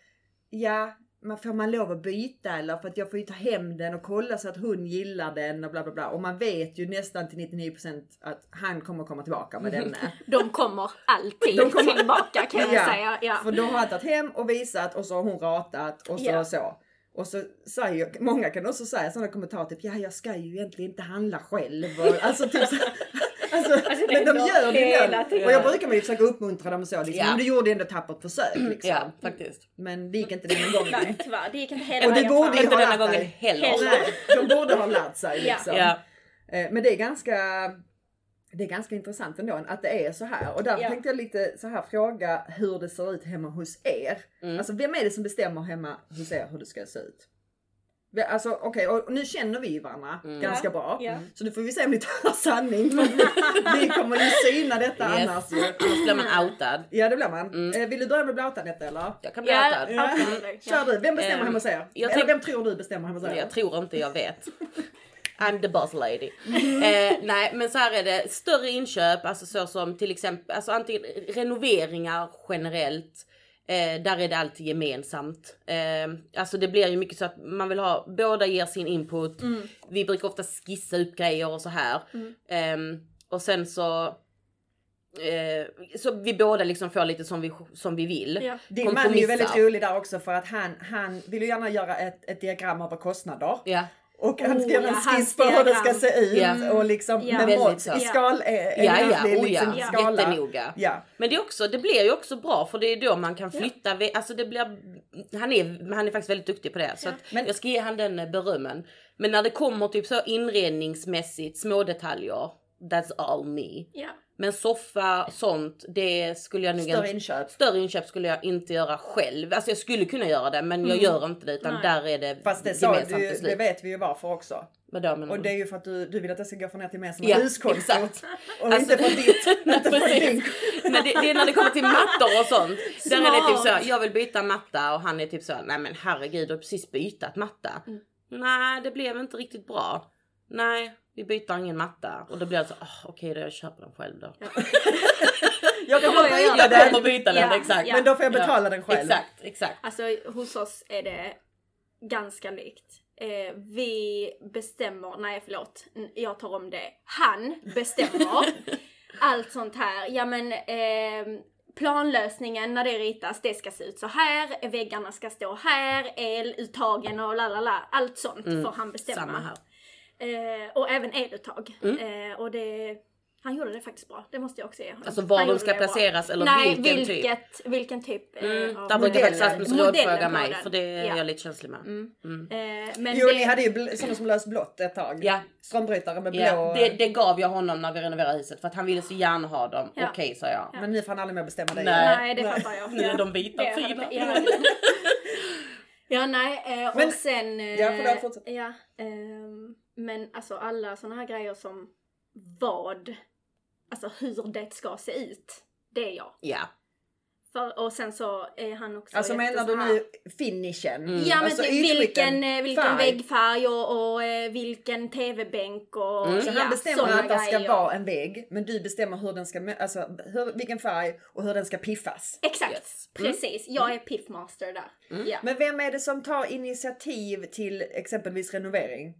ja, man får man lov att byta eller för att jag får ju ta hem den och kolla så att hon gillar den och bla bla bla. Och man vet ju nästan till 99% att han kommer komma tillbaka med denne. De kommer alltid De kommer- tillbaka kan jag Ja, säga. Ja. För då har han tagit hem och visat och så har hon ratat och så Ja. och så. Och så säger, många kan också säga sådana kommentarer typ ja jag ska ju egentligen inte handla själv. Och, alltså typ så, alltså, Alltså, men de gör det ibland. tiden. Och jag brukar ju försöka uppmuntra dem och så liksom. Ja. Men du gjorde ändå ett tappert försök liksom. ja, faktiskt. Men det gick inte den gången. Nej, tyvärr. Det gick inte hela Och det borde ju Inte denna gången heller. Heller. De borde ha lärt sig liksom. Ja. Eh, Men det är ganska det är ganska intressant ändå att det är så här och därför Ja. tänkte jag lite så här fråga hur det ser ut hemma hos er. Mm. Alltså vem är det som bestämmer hemma hos er hur det ska se ut? Alltså okej, och nu känner vi ju varandra Mm. ganska bra. ja. Så nu får vi se om ni talar sanning. Vi, kommer ju syna detta Yes. annars. Annars blir man outad. Ja det blir man. Mm. Eh, Vill du börja med att bli outad Nette eller? Jag kan bli Ja, outad. Ja. absolut. Kör du, vem bestämmer Ehm, hemma hos er? Eller tänk- vem tror du bestämmer hemma hos er? Jag tror inte jag vet. I'm the boss lady. Mm. Eh, nej men så här är det, större inköp, alltså så som till exempel, alltså antingen renoveringar generellt. Eh, där är det alltid gemensamt. Eh, alltså det blir ju mycket så att man vill ha, båda ger sin input. Mm. Vi brukar ofta skissa upp grejer och så här. Mm. Ehm, och sen så eh, så vi båda liksom får lite som vi, som vi vill. Ja. Din man är ju väldigt rolig där också för att han, han vill ju gärna göra ett, ett diagram över kostnader. Ja. Och han Oh, ska göra en ja, skiss på hur det ska se ut Ja. och liksom Ja. med mått så. i skal, eh, en Ja, ja, oh liksom, ja. skala. Jättenoga. Ja. Men det, är också, det blir ju också bra för det är då man kan flytta. vi- Alltså det blir, han, är, han är faktiskt väldigt duktig på det. Så att Men- jag ska ge han den berömmen. Men när det kommer typ så inredningsmässigt, små detaljer. That's all me. Ja. Men soffa, sånt, det skulle jag nog Större inköp. större inköp skulle jag inte göra själv. Alltså jag skulle kunna göra det men jag gör inte det utan Nej. där är det Mm. Fast det, sa du, ju- det beslut. vet vi ju varför också. Vadå menar Och det är ju för att du, du vill att det ska gå från er till gemensamma Ja, huskonto. exakt. Och Alltså- inte från ditt. inte från din. Men det, det är när det kommer till mattor och sånt. Där är det typ Smart. så, jag vill byta matta och han är typ så, nej men herregud du har precis bytt matta. Mm. Nej det blev inte riktigt bra. Nej vi byter ingen matta. Och då blir det så, oh, okej då jag köper den själv då. Jag kommer Ja, ja, ja. byta Jag den. kommer byta den Ja, exakt. ja. Men då får jag betala den själv. Exakt, exakt. Alltså hos oss är det ganska likt. Eh, vi bestämmer, nej förlåt, jag tar om det. Han bestämmer allt sånt här. Ja men eh, planlösningen när det ritas, det ska se ut så här, väggarna ska stå här, eluttagen och la la la. Allt sånt Mm, får han bestämma. Samma här. Eh, och även eluttag. Mm. Eh, och det, Han gjorde det faktiskt bra, det måste jag också ge honom. Alltså Han var de gjorde ska det bra. placeras eller Nej, vilken typ? vilket, vilken typ. eh, Mm, av där brukar faktiskt Modellen rådfråga mig den. för det är Ja. jag lite känslig med. Mm. Mm. Eh, men Jo, det, ni hade ju sådana som lös blått ett tag. Ja, Strömbrytare med blå. ja. Det, det gav jag honom när vi renoverade huset för att han ville så gärna ha dem. Ja. Okej sa jag. Men nu får han aldrig mer bestämma det. Nej. Nej, det fattar jag. Nu är Ja. de vita Det fina. Ja, ja nej, eh, Men- och sen... eh, Ja, förlåt, fortsätt. Ja, ehm, men alltså alla såna här grejer som vad, alltså hur det ska se ut, det är jag. Ja. För, och sen så är han också Alltså menar du nu finishen? Mm. Ja men Alltså typ vilken, eh, vilken färg. väggfärg och, och eh, vilken tv-bänk och Mm. Så ja, han bestämmer såna att det ska vara en vägg, men du bestämmer hur den ska, alltså hur, vilken färg och hur den ska piffas. Exakt, Yes. Mm. precis. Jag är piffmaster där. Mm. Ja, Men vem är det som tar initiativ till exempelvis renovering?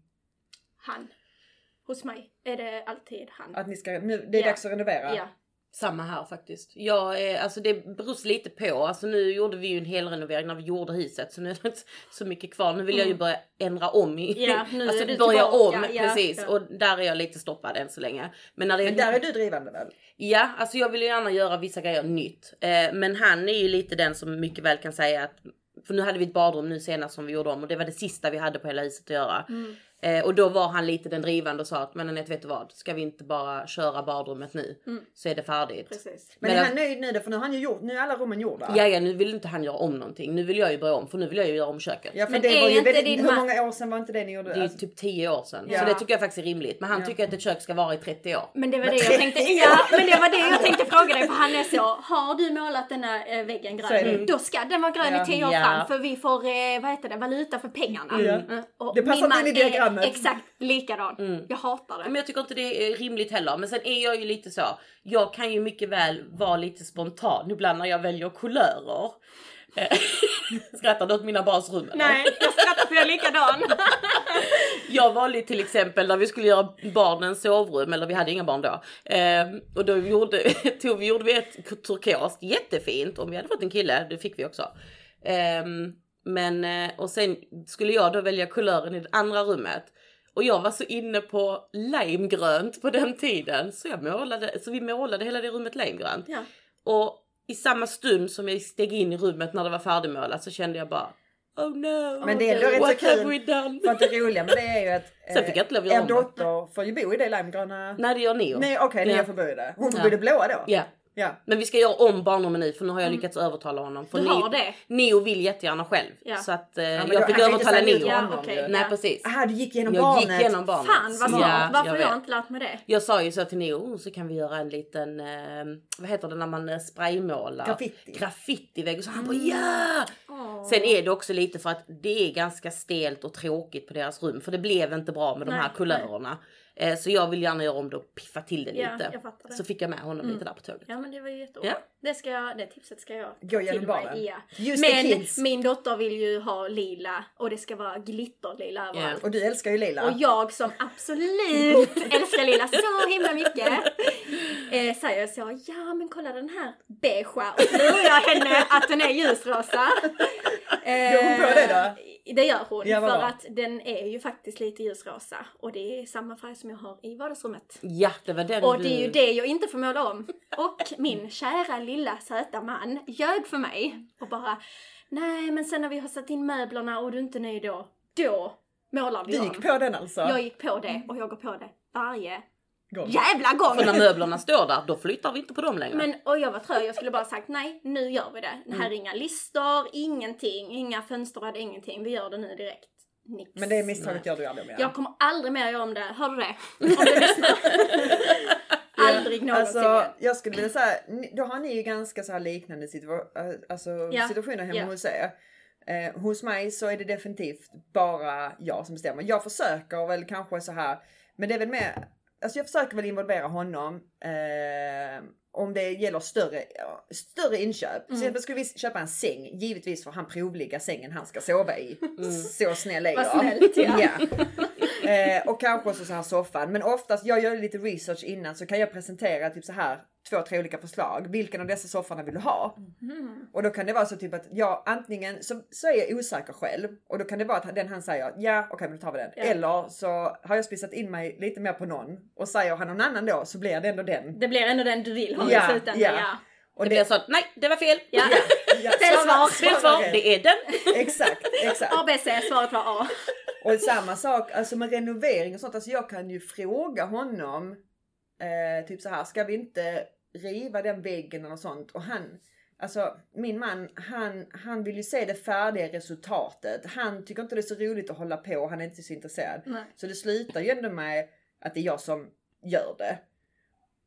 Han. Hos mig är det alltid han. Att ni ska, nu, det är Ja. dags att renovera? Ja. Samma här faktiskt. Jag är, alltså det beror lite på. Alltså nu gjorde vi ju en hel renovering när vi gjorde huset så nu är det inte så mycket kvar. Nu vill jag ju börja ändra om i, Ja, nu alltså är du börja tillbaka. om Ja, precis ja. och där är jag lite stoppad än så länge. Men när det Men där är du drivande väl? Ja, alltså jag vill ju gärna göra vissa grejer nytt. Eh, men han är ju lite den som mycket väl kan säga att för nu hade vi ett badrum nu senast som vi gjorde om och det var det sista vi hade på hela huset att göra. Mm. Eh, och då var han lite den drivande och sa att men Anette vet du vad, ska vi inte bara köra badrummet nu Mm. så är det färdigt. Precis. Men, Men är han nöjd nu då? För nu har han ju gjort, nu är alla rummen gjorda. Ja, ja, nu vill inte han göra om någonting. Nu vill jag ju börja om för nu vill jag ju göra om köket. Ja, för Men det är var ju inte väldigt, din hur många år sedan var inte det ni gjorde? Det är Alltså, typ 10 år sedan. Ja. Så det tycker jag faktiskt är rimligt. Men han Ja. tycker att ett kök ska vara i 30 år. Men det var det jag tänkte, ja, men det var det jag tänkte fråga dig för han är så, har du målat den här eh, väggen grön, det. då ska den vara grön Ja. i tio år Ja. fram för vi får, eh, vad heter det, valuta för pengarna. Ja. Mm. Och Det passar inte in i diagrammet. Är exakt likadan. Mm. Jag hatar det. Men jag tycker inte det är rimligt heller. Men sen är jag ju lite så. Jag kan ju mycket väl vara lite spontan ibland när jag väljer kulörer. Eh, Skrattar du åt mina barns rum eller? Nej, jag skrattar för jag är likadan. Jag valde till exempel när vi skulle göra barnens sovrum, eller vi hade inga barn då. Ehm, och då gjorde, tog vi, gjorde vi ett turkost, jättefint. Om vi hade fått en kille, det fick vi också. Ehm, men, eh, och sen skulle jag då välja kulören i det andra rummet. Och jag var så inne på limegrönt på den tiden. Så, jag målade, så vi målade hela det rummet limegrönt. Ja. Och i samma stund som jag steg in i rummet när det var färdigmålat så kände jag bara Oh no! Men det är ändå rätt så kul. För att det roliga med det är ju att Sen fick jag inte lov att er det. dotter får ju bo i det limegröna. Nej det gör Neo. Nej okej, ni Ja. får bo i det. Hon får Ja. bo i det blåa då? Ja. Ja. Men vi ska göra om barnrummen nu för nu har jag lyckats övertala honom. För Du Neo, har det? Neo vill jättegärna själv. Ja. Så att eh, men jag fick övertala Neo. nej. Ja, ju. Nej ja. precis. Aha, du gick genom Jag barnet. gick igenom barnet. Fan vad smart. Ja, Varför jag har jag inte lärt mig det? Jag sa ju så till Neo, "Oh, så kan vi göra en liten, eh, vad heter det när man eh, spraymålar? Graffiti. Graffitivägg. Och så han bara ja! Åh. Sen är det också lite för att det är ganska stelt och tråkigt på deras rum. För det blev inte bra med de Nej, här kulörerna. Eh, så jag vill gärna göra om det och piffa till det Ja, lite. jag fattar det. Så fick jag med honom Mm. lite där på tåget. Ja men det var ju jättebra. Ja. Det, ska jag, det tipset ska jag Gå ta igenom till mig. Ja. Just Men kids. min dotter vill ju ha lila och det ska vara glitterlila överallt. Och du älskar ju lila. Och jag som absolut älskar lila så himla mycket eh, säger så, ja men kolla den här beigea och så lurar jag henne att den är ljusrosa. Eh, Gör hon på det då? Det gör hon, Ja, för att den är ju faktiskt lite ljusrosa och det är samma färg som jag har i vardagsrummet. Ja, det var den Och du... det är ju det jag inte får måla om. Och min kära lilla söta man ljög för mig och bara Nej men sen när vi har satt in möblerna och du inte är nöjd då, då målar vi Du om. gick på den alltså? Jag gick på det och jag går på det varje Gång. jävla För när gång. möblerna står där, då flyttar vi inte på dem längre. Men, och jag var trög, jag skulle bara sagt nej, nu gör vi det. Det här är Mm. inga listor, ingenting, inga fönsterrad, ingenting. Vi gör det nu direkt. Nix. Men det misstaget gör du aldrig mer? Jag kommer aldrig mer göra om det, hör du det? Om du lyssnar. aldrig någonsin Alltså, jag skulle vilja säga, då har ni ju ganska så här liknande situa- alltså, Ja. situationer hemma Ja. hos er. Eh, hos mig så är det definitivt bara jag som bestämmer. Jag försöker väl kanske så här, men det är väl mer, alltså jag försöker väl involvera honom eh, om det gäller större, ja, större inköp. Mm. Så exempel skulle vi köpa en säng, givetvis får han provligga sängen han ska sova i. Så snäll är jag. snällt, ja. Eh, och kanske också så här soffan. Men oftast, jag gör lite research innan så kan jag presentera typ så här. Två, tre olika förslag. Vilken av dessa sofforna vill du ha? Mm. Och då kan det vara så typ att jag antingen så, så är jag osäker själv och då kan det vara att den han säger ja okej men då tar vi den. Ja. Eller så har jag spisat in mig lite mer på någon och säger han någon annan då så blir det ändå den. Det blir ändå den du vill ha Ja, i slutändan. ja. Ja. Och Det blir så nej, det var fel. Ja. ja, Fel svar. Svar, rätt. det är den. Exakt, exakt. ABC, svaret var A. Och samma sak alltså med renovering och sånt. Alltså jag kan ju fråga honom eh, typ så här, ska vi inte riva den väggen eller sånt? Och han, alltså min man, han, han vill ju se det färdiga resultatet. Han tycker inte det är så roligt att hålla på, han är inte så intresserad. Nej. Så det slutar ju ändå med att det är jag som gör det.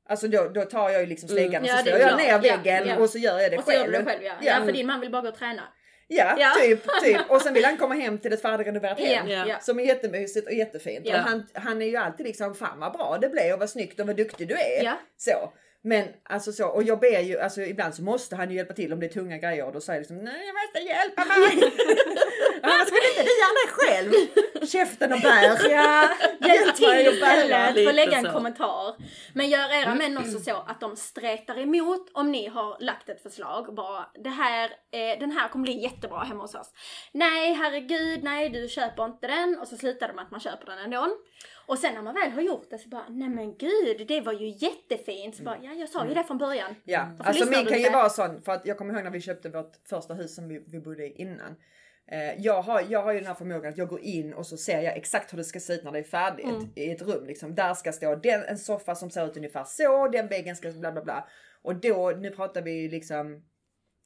Alltså då, då tar jag ju liksom släggan och Mm. Ja, så det slår jag ner klart. Ja, väggen ja. och så gör jag det Och så gör själv. du det själv ja. Ja. ja. för din man vill bara gå och träna. Ja, Ja. typ, typ. Och sen vill han komma hem till ett färdigrenoverat hem. Ja. Ja. Som är jättemysigt och jättefint. Ja. Och han, han är ju alltid liksom, fan vad bra det blev och vad snyggt och vad duktig du är. Ja. Så. Men alltså så, och jag ber ju, alltså ibland så måste han ju hjälpa till om det är tunga grejer och då säger jag liksom, nej jag måste hjälpa mig. ja, skulle inte du göra det själv? Käften och bär. Ja, hjälp mig att bära. istället. Får Lite lägga en så. kommentar. Men gör era män också så att de stretar emot om ni har lagt ett förslag. Bara det här, eh, den här kommer bli jättebra hemma hos oss. Nej, herregud, nej du köper inte den. Och så slutar det med att man köper den ändå. Och sen när man väl har gjort det så bara, nej men gud, det var ju jättefint. Så bara, ja jag sa ju det från början. Ja, Varför alltså min kan ju vara sån, för att jag kommer ihåg när vi köpte vårt första hus som vi, vi bodde i innan. Eh, jag, har, jag har ju den här förmågan att jag går in och så ser jag exakt hur det ska se ut när det är färdigt Mm. i ett rum. Liksom. Där ska stå den, en soffa som ser ut ungefär så, den väggen ska bla bla bla. Och då, nu pratar vi liksom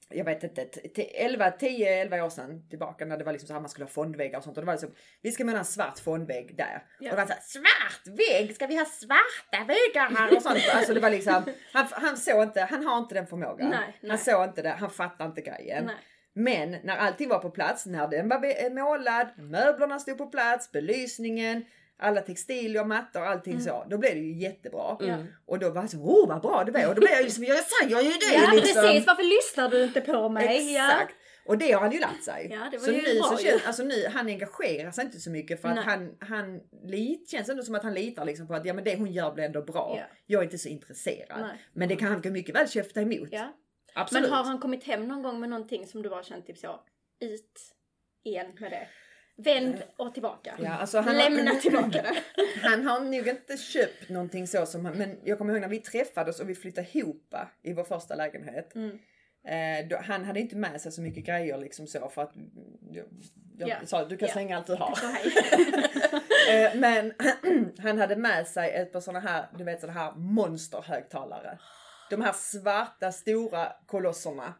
jag vet inte, t- t- 11, 10, 11 år sedan tillbaka när det var liksom så här man skulle ha fondväggar och sånt. Och det var liksom, vi ska ha en svart fondvägg där. Ja. Och det var så här, svart vägg, ska vi ha svarta väggar här? Och sånt. Alltså det var liksom, han, han såg inte, han har inte den förmågan. Nej, nej. Han såg inte det, han fattar inte grejen. Nej. Men när allting var på plats, när den var målad, möblerna stod på plats, belysningen, alla textilier, mattor, allting Mm. så. Då blev det ju jättebra. Ja. Och då var jag så, oh vad bra det var. Och då blev jag liksom, jag säger ju det Ja liksom. precis, varför lyssnar du inte på mig? Ja. Exakt. Och det har han ju lärt sig. Ja, det var så ju nu bra så ju. känns, alltså nu, han engagerar sig inte så mycket för att Nej. han, han lit, känns ändå som att han litar liksom på att ja men det hon gör blir ändå bra. Ja. Jag är inte så intresserad. Nej. Men det kan han mycket väl käfta emot. Ja. Absolut. Men har han kommit hem någon gång med någonting som du bara känt typ så, ut igen med det? Vänd och tillbaka. Ja, alltså han Lämna har, tillbaka det. Han har nog inte köpt någonting så som han, men jag kommer ihåg när vi träffades och vi flyttade ihop i vår första lägenhet. Mm. Eh, då, han hade inte med sig så mycket grejer liksom så för att jag, jag Ja. sa du kan Ja. slänga allt du har. Eh, men han hade med sig ett par sådana här, du vet sådana här monsterhögtalare. De här svarta stora kolosserna.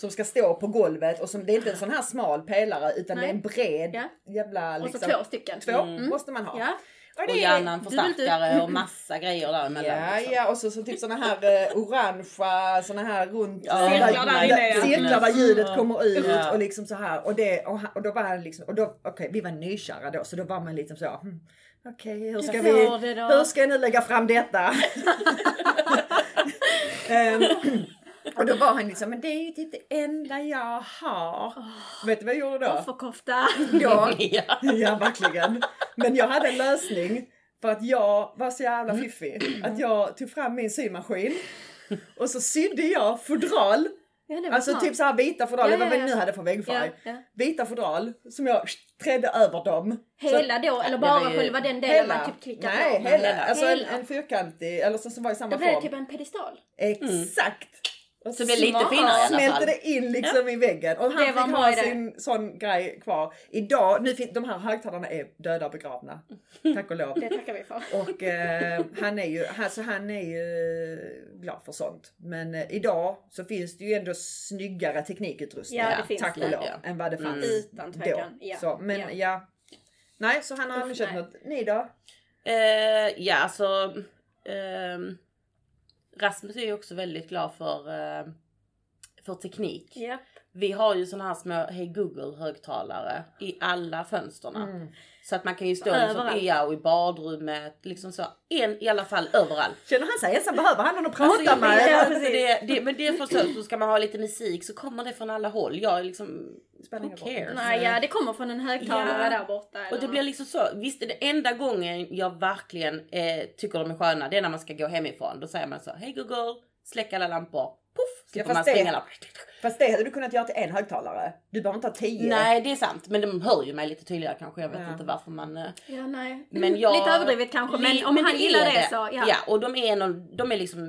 Som ska stå på golvet och som, det är inte en sån här smal pelare utan Nej. det är en bred Ja. jävla Och så liksom. två stycken. Två måste man ha. Ja. Och Och det dubbelt upp. förstärkare och massa grejer däremellan. Ja, liksom. ja och så, så typ såna här eh, orangea, såna här runt Ja, Cirklar där ja. cirklar där ljudet Mm. kommer ut Ja. och liksom så här och det och, och då var han liksom och då okej vi var nykära då så då var man liksom så hmm, okej hur ska Du vi hur ska jag nu lägga fram detta? Ehm, och då var han liksom men det är ju typ det enda jag har. Vet du vad jag gjorde då? Offerkofta. Ja, Ja. Verkligen. Men jag hade en lösning för att jag var så jävla fiffig. Att jag tog fram min symaskin och så sydde jag fodral. Ja, Alltså typ så här vita fodral, Ja, ja, vi ja. nu hade för väggfärg. Ja, ja. Vita fodral som jag trädde över dem. Att- Hela då, eller bara ju själva den delen man typ klickar Nej, på? hela. Alltså Hela. En, en fyrkantig, eller så som var i samma Då blir det form. typ en pedestal. Exakt. Och Så det blir lite finare i alla smälte fall. det in liksom i väggen och Det han en fick ha sin sån grej kvar. Idag, nu fin- de här högtalarna är döda och begravna. Tack och lov. Det tackar vi för. Och eh, han är ju, alltså han är ju glad för sånt. Men eh, idag så finns det ju ändå snyggare teknikutrustning. Ja, det finns tack det, och lov. ja. Än vad det fanns Utan då. tvekan, ja. Så, men Ja. ja. Nej, så han har aldrig köpt nej. något. Ni då? Eh, ja, alltså. ehm, Rasmus är ju också väldigt glad för, eh, för teknik. Yeah. Vi har ju såna här små Hey Google högtalare i alla fönsterna. Mm. Så att man kan ju stå liksom, i, ja, och i badrummet, liksom så. En i alla fall överallt. Känner han sig ensam? Behöver han någon att prata Alltså, med? inte, det, det, men det är för så, så ska man ha lite musik så kommer det från alla håll. Jag är liksom, Spelar who cares? Nej, ja, det kommer från en högtalare Ja. där borta. Och eller det blir liksom så, visst det enda gången jag verkligen eh, tycker de är sköna det är när man ska gå hemifrån. Då säger man så, hej Google, släck alla lampor, poff, slipper fast man springa där. Fast det hade du kunnat göra till en högtalare. Du behöver inte ha tio. Nej det är sant men de hör ju mig lite tydligare kanske. Jag vet Ja. inte varför man... eh, Ja, nej. Men jag, Lite överdrivet kanske, men om han det gillar är det, så ja. Ja och de är, någon, de är liksom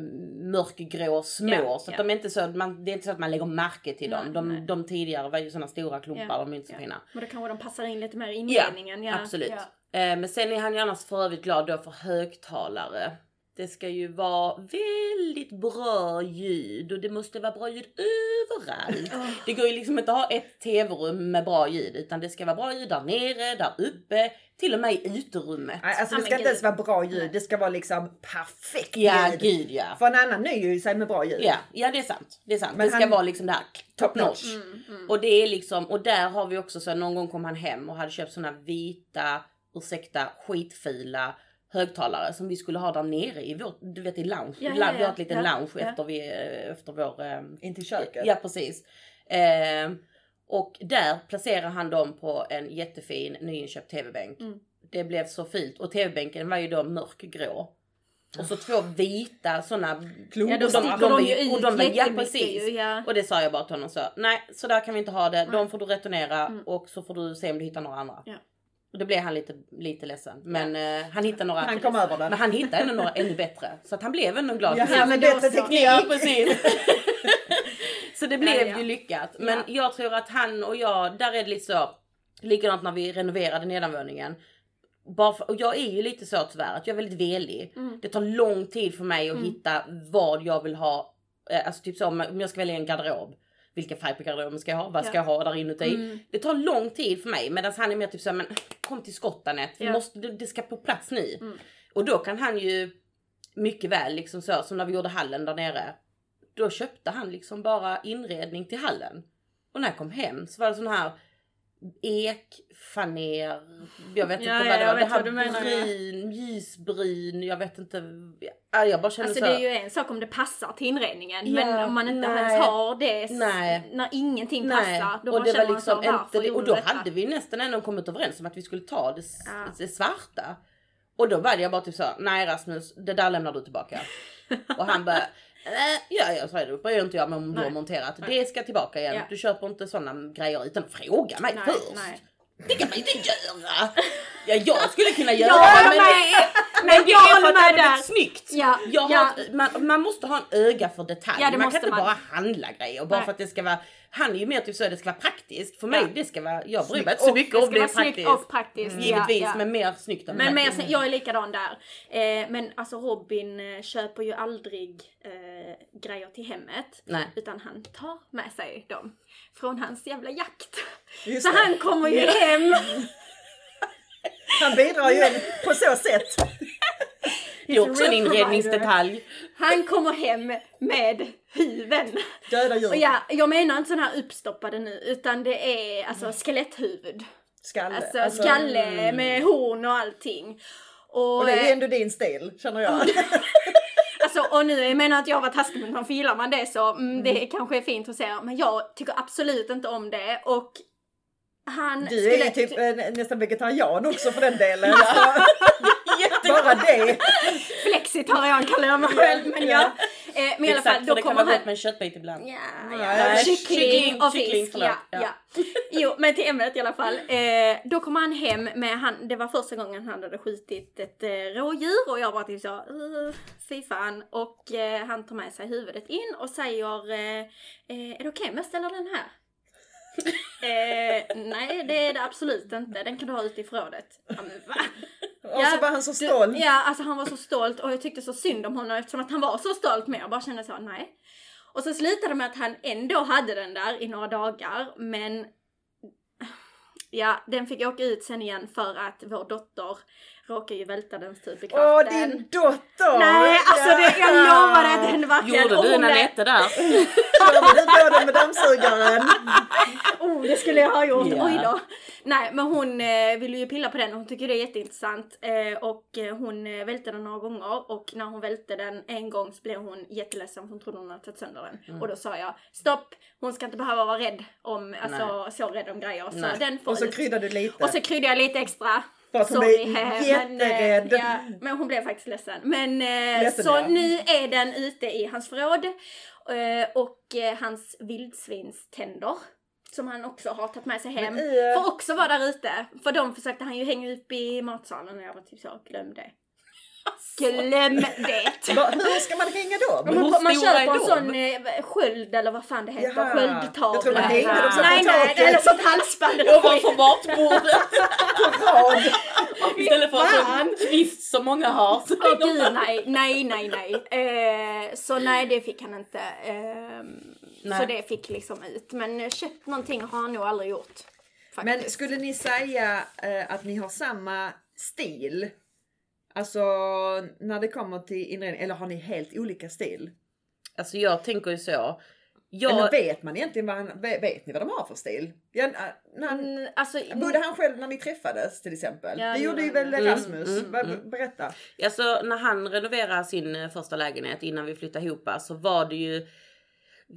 mörkgrå små Ja, så att ja. de är inte så, man, det är inte så att man lägger märke till dem. Nej, de, nej. de tidigare var ju sådana stora klumpar, Ja, de är inte så ja. fina. Men då kanske de passar in lite mer i inredningen. Ja, absolut. Ja. Eh, men sen är han ju annars för övrigt glad då för högtalare. Det ska ju vara väldigt bra ljud och det måste vara bra ljud överallt. Det går ju liksom inte att ha ett tv-rum med bra ljud utan det ska vara bra ljud där nere, där uppe, till och med i uterummet. Nej, alltså Ja, det ska inte ens vara bra ljud. Det ska vara liksom perfekt Ja, ljud. gud ja. För en annan nöjer ju sig med bra ljud. Ja, ja det är sant. Det är sant. Men det ska han- vara liksom det här top notch. Mm, mm. Och det är liksom, och där har vi också så någon gång kom han hem och hade köpt såna vita, ursäkta, skitfila högtalare som vi skulle ha där nere i vår, du vet i lounge. Ja, vi ja, har ja. ett litet Ja, lounge ja. efter, vi, efter vår... ehm, In till köket. Ja precis. Eh, och där placerar han dem på en jättefin nyinköpt tv-bänk. Mm. Det blev så fint och tv-bänken var ju då mörkgrå. Och så två vita sådana Klumpar. Ja, de- sticker de de, ju ut de var- ja, precis. ju. Ja. och det sa jag bara till honom så. Nej så där kan vi inte ha det. De får du returnera Mm. och så får du se om du hittar några andra. Ja. Och då blev han lite, lite ledsen. Men eh, han hittade några. Han kom över den. Men han hittade ändå några ännu bättre. Så att han blev ändå glad. Ja, men men bättre teknik. Ja precis. så det blev Ja, ja. ju lyckat. Men Ja. jag tror att han och jag, där är det lite så. Likadant när vi renoverade nedanvåningen. Bara för, och jag är ju lite så tyvärr att jag är väldigt velig. Mm. Det tar lång tid för mig att Mm. hitta vad jag vill ha. Eh, Alltså typ så om jag ska välja en garderob. Vilken färg på garderoben ska jag ha? Vad ska Ja. jag ha där inuti? Mm. Det tar lång tid för mig medan han är mer typ så här, men kom till skott Anette. Vi Ja. måste, det ska på plats nu. Mm. Och då kan han ju mycket väl liksom så som när vi gjorde hallen där nere. Då köpte han liksom bara inredning till hallen. Och när jag kom hem så var det sån här ekfaner, jag vet Ja, inte vad det var. Det här bryn, ljusbryn, jag vet inte. Ja, Jag bara kände Alltså så. det är ju en sak om det passar till inredningen Ja, men om man inte nej. ens har det Nej. när ingenting Nej, passar då och bara det känner var man så, liksom varför inte och då detta? hade vi nästan ändå kommit överens om att vi skulle ta det, Ja. det svarta. Och då var jag bara typ så, nej Rasmus, det där lämnar du tillbaka. och han bara, ja jag sa det, det bryr inte jag mig om du har monterat. Nej. Det ska tillbaka igen. Ja. Du köper inte sådana grejer utan att fråga mig nej, först. nej. Det kan man inte göra. Ja jag skulle kunna göra håller men, men det jag är för att det blivit snyggt. Ja, har ja. ett, man, man måste ha en öga för detalj. Ja, det man kan inte man. bara handla grejer bara Nej. för att det ska vara, han är ju mer typ så att det ska vara praktiskt. För mig det ska vara, jag bryr mig inte så mycket om det är vara snyggt praktiskt. och praktiskt. ja, Givetvis ja. men mer snyggt än Men, men jag, praktiskt. jag är likadan där. Eh, men alltså Robin eh, köper ju aldrig eh, grejer till hemmet. Nej. Utan han tar med sig dem från hans jävla jakt. Just Så det. han kommer ju hem. Han bidrar ju på så sätt. Det är också en inredningsdetalj. Han kommer hem med huven. Döda djur. Och ja, jag menar inte sådana här uppstoppade nu utan det är alltså skeletthuvud. Skalle. Alltså, Alltså, skalle med horn och allting. Och, Och det är ändå din stil känner jag. Alltså, och nu, jag menar att jag var taskig men för gillar man det så mm, det kanske är fint att se. Men jag tycker absolut inte om det och han Du är ju typ eh, nästan vegetarian också för den delen. Bara det. Flexitarian kallar jag mig själv. Men ja. Eh, men i alla fall, då det kan kommer vara han... gott med en köttbit ibland. Ja, Nej, ja. Kyckling, kyckling, och kyckling, fisk. förlåt. Ja, Ja. ja. Jo, men till ämnet i alla fall. Eh, då kommer han hem med, han, det var första gången han hade skjutit ett eh, rådjur och jag var typ så, uh, fy fan. Och eh, han tar med sig huvudet in och säger, eh, eh, är det okej om jag ställer den här? eh, nej det är det absolut inte, den kan du ha ute i förrådet. Ja? Och så var han så stolt. Du, ja, alltså han var så stolt och jag tyckte så synd om honom eftersom att han var så stolt med. Jag bara kände så, nej. Och så slutade det med att han ändå hade den där i några dagar, men ja, den fick åka ut sen igen för att vår dotter råkade ju välta den stup i Åh, kvarten. din dotter! Nej, alltså det, jag lovar att den verkligen... Gjorde du nej. Nanette där? Körde du på den med dammsugaren? Oh, det skulle jag ha gjort. Ja. Oj då. Nej, men hon eh, ville ju pilla på den och hon tycker det är jätteintressant. Eh, och eh, hon eh, välte den några gånger och när hon välte den en gång så blev hon jätteledsen för hon trodde hon hade tagit sönder den. Mm. Och då sa jag stopp, hon ska inte behöva vara rädd om, alltså så rädd om grejer. Så Nej. den får Och så ut. kryddade du lite. och så kryddade jag lite extra. För att hon Sorry, men, jätterädd. eh, ja, men hon blev faktiskt ledsen. Men eh, Ledsen, så ja. nu är den ute i hans förråd. Eh, och eh, hans vildsvinständer. Som han också har tagit med sig hem. Men, eh, Får också vara där ute. För de försökte han ju hänga upp i matsalen och jag var typ så, glöm det. Glöm det! Va, hur ska man hänga dem? Men Man, man köper en sån eh, sköld eller vad fan det heter. Jaha. Sköldtavla. Jag tror man hängde dem så nej, på nej, taket. eller sånt halsband. Ovanför matbordet. Rad. Istället för en sån kvist som många har. Så Åh gud nej, nej, nej, nej. Eh, så nej det fick han inte. Nej. så det fick liksom ut. Men eh, köpt någonting har han nog aldrig gjort. Men Faktiskt. skulle ni säga eh, att ni har samma stil? Alltså när det kommer till inredning, eller har ni helt olika stil? Alltså jag tänker ju så. Jag, Eller vet man egentligen vad han, vet, ni vad de har för stil? Ja, när han, Mm, alltså, bodde han själv när ni träffades till exempel? Ja, det gjorde ju väl han. Rasmus? Mm, mm, Berätta. Alltså när han renoverade sin eh, första lägenhet innan vi flyttade ihop så var det ju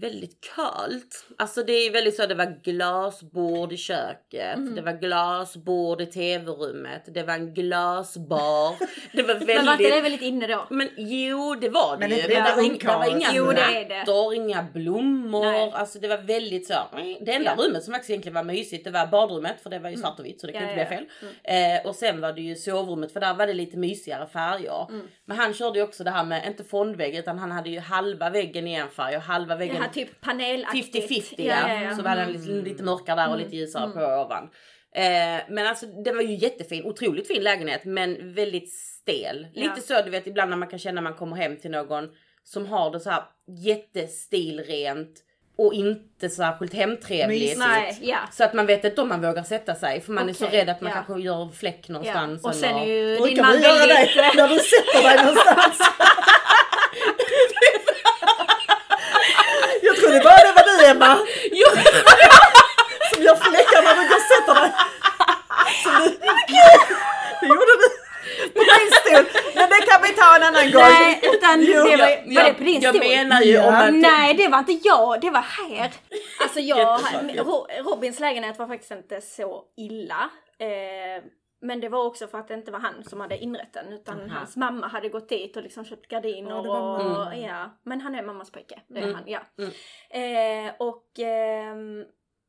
väldigt kallt. Alltså det är väldigt så det var glasbord i köket, Mm. det var glasbord i tv-rummet, det var en glasbar. Det var väldigt... Men var inte det väldigt inne då? Men jo det var det Men ju. inte det Men det var, ing- det var inga Jo, det är det. mattor, inga blommor. Nej. Alltså det var väldigt så. Det enda Ja. rummet som faktiskt egentligen var mysigt det var badrummet för det var ju svart och vitt så det kan Ja, inte ja, bli ja. fel. Eh, och sen var det ju sovrummet för där var det lite mysigare färger. Mm. Men han körde ju också det här med, inte fondvägg utan han hade ju halva väggen i en färg och halva väggen Ja, typ panelaktigt. 50-50 ja. ja, ja, ja. Så var den lite, lite mörkare där och lite ljusare på ovan. Eh, men alltså det var ju jättefin, otroligt fin lägenhet men väldigt stel. Lite Ja. så du vet ibland när man kan känna man kommer hem till någon som har det så här jättestilrent och inte särskilt hemtrevligt. Nej, ja. Så att man vet inte om man vågar sätta sig för man är så rädd att man ja. kanske gör fläck ja. någonstans. Och sen är ju din Brukar man du göra det väldigt... när du sätter dig någonstans? Jag trodde bara Emma Jo, som gör fläckar när du går och sätter dig. Som du... Det gjorde du på din stol. Men det kan vi ta en annan gång. Nej, utan Jo, det var, jag, var det på din jag stol? menar ju om man... Nej, det var inte jag, det var här. Alltså jag, Robins lägenhet var faktiskt inte så illa. Eh, men det var också för att det inte var han som hade inrett den utan Aha. hans mamma hade gått dit och liksom köpt gardiner Ja, det var och mamma. ja. Men han är mammas pojke, det är Mm. han, ja. Mm. Eh, och ehm,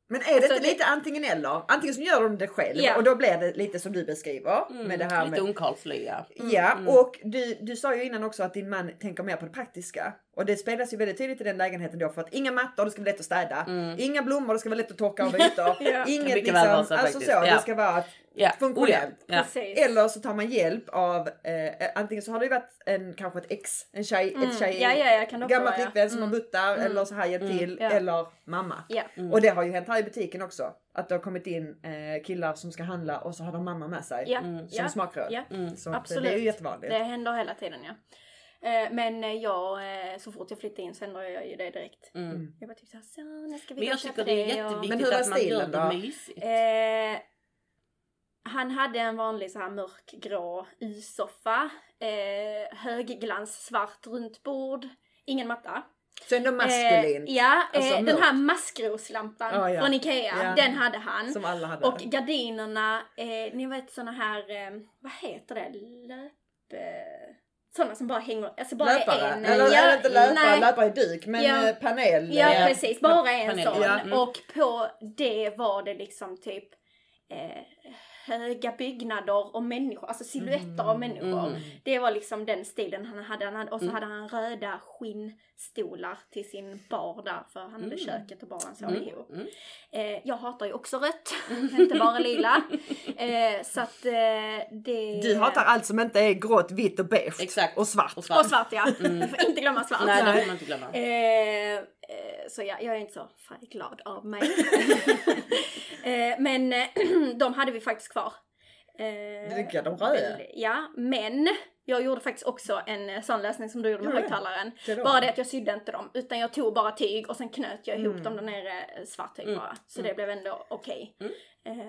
Men är det Alltså, inte det- lite antingen eller? Antingen så gör de det själv Ja. och då blir det lite som du beskriver. Med det här Mm, Lite med ungkarlslöja. Ja, mm. och du, du sa ju innan också att din man tänker mer på det praktiska. Och det spelas ju väldigt tydligt i den lägenheten då för att inga mattor, det ska vara lätt att städa. Mm. Inga blommor, det ska vara lätt att torka av ytor. Ja. Inget liksom, så alltså så. Ja. det ska vara Ja. funktionellt. Oh, ja. Ja. Eller så tar man hjälp av, eh, antingen så har det varit en, kanske ett ex, en tjej, Mm. ett tjej, Ja, ja, jag kan det också gammal ja. flickvän som Mm. har buttar Mm. eller så här hjälpt Mm. till. Ja. Eller mamma. Ja. Mm. Och det har ju hänt här i butiken också. Att det har kommit in eh, killar som ska handla och så har de mamma med sig. Ja, Mm. Som ja, smakrör. ja. Mm. Så Absolut. det är ju jättevanligt. Det händer hela tiden ja. Eh, Men eh, jag, eh, så fort jag flyttar in så ändrar jag ju det direkt. Mm. Jag bara typ såhär, så nu ska vi Men jag tycker det är och- Men jätteviktigt hur var att man gör stilen det då? mysigt. Eh, han hade en vanlig så här mörkgrå Y-soffa. Eh, högglans svart runt bord. Ingen matta. Så ändå maskulint. Eh, ja, Alltså eh, den mörkt. här maskroslampan Ja, ja. från Ikea. Ja. Den hade han. Som alla hade. Och gardinerna, eh, ni vet såna här, eh, vad heter det? Löp... Eh, såna som bara hänger, alltså bara löpare? en. Eller ja, är inte löpare, nej. löpare i duk men Ja. panel. Ja eh, precis, bara en panel, sån. ja. Mm. Och på det var det liksom typ eh, höga byggnader och människor, alltså silhuetter av människor. Mm. Det var liksom den stilen han hade. Han hade och så Mm. hade han röda skinnstolar till sin bar där för han hade Mm. köket och baren så Mm. ihop. Mm. Eh, jag hatar ju också rött, inte bara lila. Eh, så att eh, det... Du hatar allt som inte är grått, vitt och beige. Exakt. Och svart. Och svart. Och svart ja. Du får inte glömma svart. Nej, det får man inte glömma. Eh, så ja, jag är inte så färgglad av mig. eh, men de hade vi faktiskt kvar. Eh, Vilka? De röda? Ja, men jag gjorde faktiskt också en eh, sån lösning som du gjorde med du? högtalaren. Det? Bara det att jag sydde inte dem utan jag tog bara tyg och sen knöt jag ihop Mm. dem där nere eh, svart tyg Mm. bara. Så det blev ändå okej. Mm. Eh,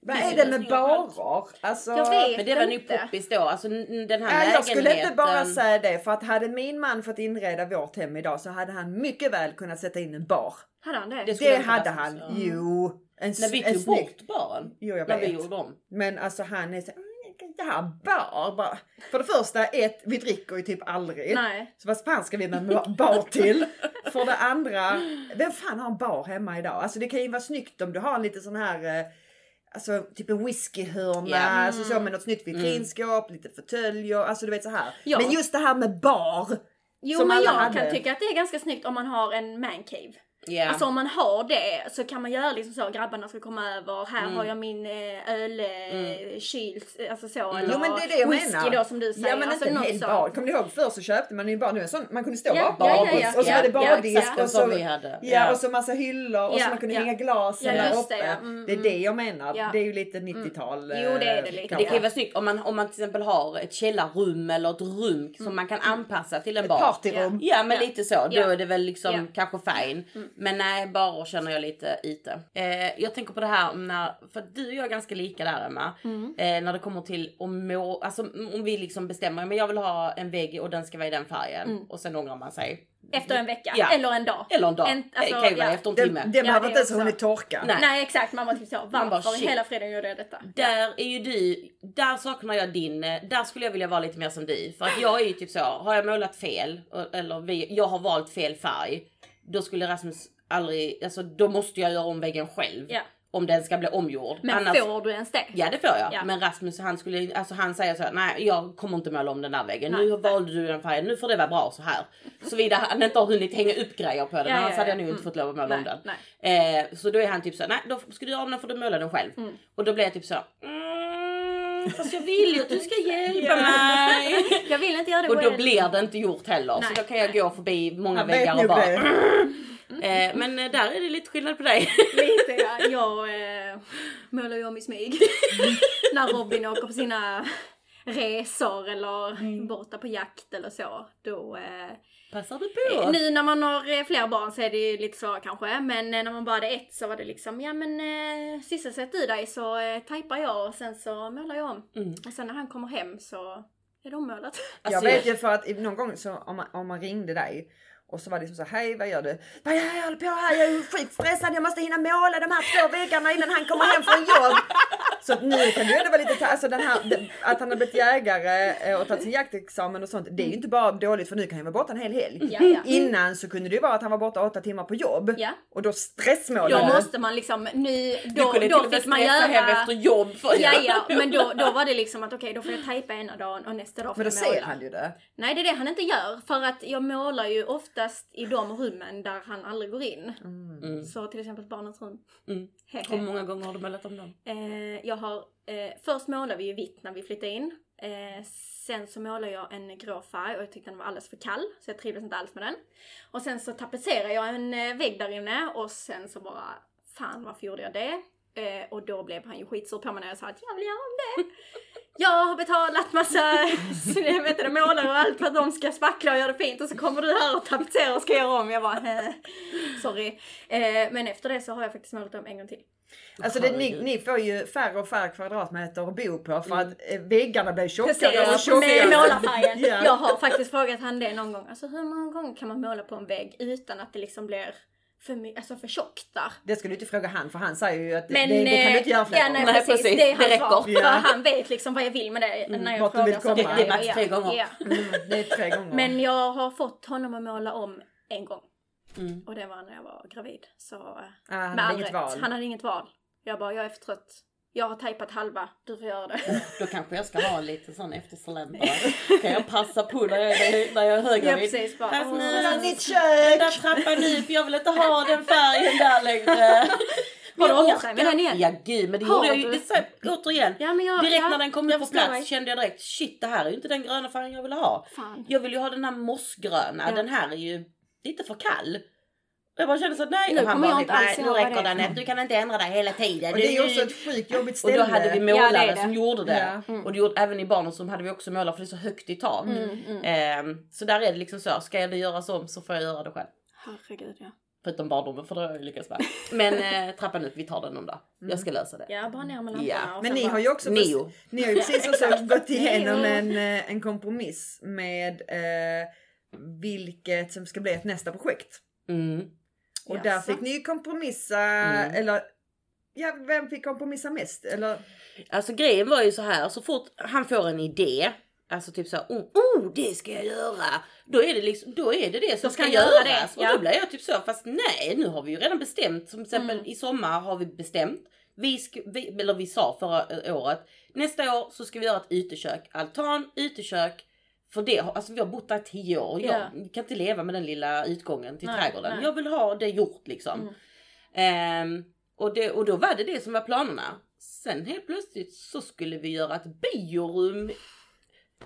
Vad men- är det med barer? Alltså, Jag vet Men det var inte. poppis då. Alltså den här Nej, jag skulle lägenheten. inte bara säga det för att hade min man fått inreda vårt hem idag så hade han mycket väl kunnat sätta in en bar. Hade han det? Det Det hade han. göra. Jo. En, När vi tog bort baren. Jo jag När vi vet. gjorde om. Men alltså han är så, "Mm, det här bar, bara. För det första, ett, vi dricker ju typ aldrig. Nej. Så vad fan ska vi med en bar till? För det andra, vem fan har en bar hemma idag? Alltså det kan ju vara snyggt om du har en lite sån här eh, Alltså typ en whiskyhörna, Ja. alltså så med något snyggt vitrinskåp, lite fåtöljer, alltså du vet så här. Ja. Men just det här med bar. Jo men jag hade. kan tycka att det är ganska snyggt om man har en mancave. Ja. Alltså om man har det så kan man göra liksom så, grabbarna ska komma över, här Mm. har jag min eh, öl, eh, kyl, alltså så. Eller Jo men det är det jag whisky menar. då som du säger. Ja men alltså, inte en något hel bar. Kommer ni ihåg förr så köpte man ju bara nu en sån, man kunde stå Ja, bara ja, ja, ja. och så var det Ja, bardisk och så, vi hade. ja, och så massa hyllor och så Ja, man kunde ja. hänga glasen Ja, där det, uppe. ja. Mm, det är mm. det jag menar. Ja. Det är ju lite 90-tal. Jo, det är det eh, lite. kanske. Det kan ju vara snyggt om man, om man till exempel har ett källarrum eller ett rum som man kan anpassa till en Ett bar. partyrum. Ja men Ja. lite så, då Ja. är det väl liksom Ja. kanske fine. Men nej, barer känner jag lite ite. Eh, jag tänker på det här när, för att du och jag är ganska lika där Emma. Eh, när det kommer till att må, alltså om vi liksom bestämmer, men jag vill ha en vägg och den ska vara i den färgen. Och sen ångrar man sig. Efter en vecka, Ja. eller en dag. Eller en dag. En- alltså, det kan ju vara ja. efter en Den, timme. den Ja, behöver det inte ens hunnit torka. Nej. Nej exakt, man var typ så, bara, varför i shit. hela friden gjorde jag detta? Där är ju du, där saknar jag din, eh, där skulle jag vilja vara lite mer som du. För att jag är ju typ så, har jag målat fel, eller vi, jag har valt fel färg, då skulle Rasmus aldrig, alltså då måste jag göra om väggen själv. Ja. Om den ska bli omgjord. Men Annars, får du ens det? Ja det får jag. Ja. Men Rasmus han skulle, alltså han säger så här, nej jag kommer inte måla om den där väggen. Nej. Nu valde du den färgen, nu får det vara bra så här. Såvida han inte har hunnit hänga upp grejer på den, Ja, annars ja, hade ja. jag nog inte Mm. fått lov att måla Nej, om den. nej. Eh, så då är han typ så här, nej då ska du göra om den får du måla den själv. Mm. Och då blir jag typ så, mm, fast jag vill ju att du ska hjälpa mig. Jag vill inte göra det Och då själv. blir det inte gjort heller. Nej, så då kan jag gå förbi många vet väggar och bara, det. eh, men eh, där är det lite skillnad på dig. Lite ja. Jag eh, målar ju om i smyg. När Robin åker på sina resor eller Mm. borta på jakt eller så. Då, eh, Passar du på? nu när man har eh, fler barn så är det ju lite så kanske. Men eh, när man bara hade ett så var det liksom, ja men eh, sysselsätt du dig så eh, tajpar jag och sen så målar jag om. Mm. Och sen när han kommer hem så är det ommålat. Jag Alltså, vet ju för att i- någon gång så om man, om man ringde dig och så var det liksom så hej vad gör du? Vad jag håller på här, jag är skitstressad, jag måste hinna måla de här två väggarna innan han kommer hem från jobb. Så att nu kan det vara lite, alltså den här, att han har blivit jägare eh, och tagit sin jaktexamen och sånt, det är ju inte bara dåligt för nu kan han ju vara borta en hel helg. Ja, ja. Innan så kunde det ju vara att han var borta åtta timmar på jobb Ja. och då stressmålade Då du. måste man liksom, nu, du då, till då fick man stressa hem göra... efter jobb. För Ja, ja, men då, då var det liksom att okej, då får jag tejpa ena dagen och nästa dag får Men då jag måla. ser han ju det. Nej, det är det han inte gör. För att jag målar ju oftast i de rummen där han aldrig går in. Mm. Så till exempel barnets rum. Mm. Hur många gånger har du målat om dem? Eh, jag har, eh, först målade vi ju vitt när vi flyttade in. Eh, sen så målade jag en grå färg och jag tyckte den var alldeles för kall. Så jag trivdes inte alls med den. Och sen så tapetserade jag en eh, vägg där inne och sen så bara, fan varför gjorde jag det? Eh, och då blev han ju skitsur på mig när jag sa att jag vill göra om det. Jag har betalat massa vet målare och allt för att de ska spackla och göra det fint och så kommer du här och tapetserar och ska göra om. Jag bara, eh, sorry. Eh, men efter det så har jag faktiskt målat om en gång till. Alltså det, ni, ni får ju färre och färre kvadratmeter att bo på för att eh, väggarna blir tjockare och Precis, tjockare. med målarfärgen. Ja. Jag har faktiskt frågat han det någon gång. Alltså hur många gånger kan man måla på en vägg utan att det liksom blir för, my- alltså för tjockt där? Det skulle du inte fråga han för han säger ju att det, Men, det, det kan du inte göra eh, fler ja, nej. Nej, precis. precis. Det är hans Det svar. räcker. För Ja. han vet liksom vad jag vill med det när jag frågar. så vet Det är max tre gånger. Ja. Mm, det är tre gånger. Men jag har fått honom att måla om en gång. Mm. Och det var när jag var gravid. Så eh, ah, han med hade all rätt. val. Han hade inget val. Jag bara, jag är för trött. Jag har tejpat halva, du får göra det. Då kanske jag ska ha lite sån eftersläntrare. kan jag passa på när jag är, när jag är Ja höggravid. precis, bara, Fast nu- Den där trappan upp, jag vill inte ha den färgen där längre. Har du ångrat dig med den igen? Ja gud men det gjorde jag ju. Det, så, återigen. Ja, men jag, Direkt ja, när den kom upp på plats dig. kände jag direkt shit det här är ju inte den gröna färgen jag vill ha. Fan. Jag vill ju ha den här mossgröna. Ja. Den här är ju lite för kall. Och jag bara kände så att nej. Nu och han bara, jag inte nej nu räcker det är. den. Du kan inte ändra dig hela tiden. Och det är ju också ett sjukt jobbigt och ställe. då hade vi Ja, målare det är det. som gjorde det. Ja. Och det gjorde, även i barnens rum hade vi också målare för det är så högt i tak. Mm, mm. Ehm, så där är det liksom så, ska det göras om så får jag göra det själv. Herregud ja. Förutom barndomen för det har jag lyckats med. Men eh, trappan upp, vi tar den någon dag. Jag ska lösa det. Ja, bara ner med lamporna Ja, och Men ni bara- har ju också Neo. Ni har ju precis också gått igenom en, eh, en kompromiss med eh, vilket som ska bli ett nästa projekt. Mm. Och Jaså? där fick ni ju kompromissa, Mm. eller ja, vem fick kompromissa mest? Eller? Alltså grejen var ju så här, så fort han får en idé, alltså typ så här, oh, oh det ska jag göra. Då är det liksom, då är det det som ska, ska han göra det, göras. Och ja. då blir jag typ så, fast nej nu har vi ju redan bestämt. Som till exempel Mm. i sommar har vi bestämt. Vi, ska, vi, eller vi sa förra eh, året, nästa år så ska vi göra ett utekök. Altan, utekök. För det, alltså vi har bott där i tio år jag Ja. kan inte leva med den lilla utgången till Nej, trädgården. nej. Jag vill ha det gjort liksom. Mm. Ehm, och, det, och då var det det som var planerna. Sen helt plötsligt så skulle vi göra ett biorum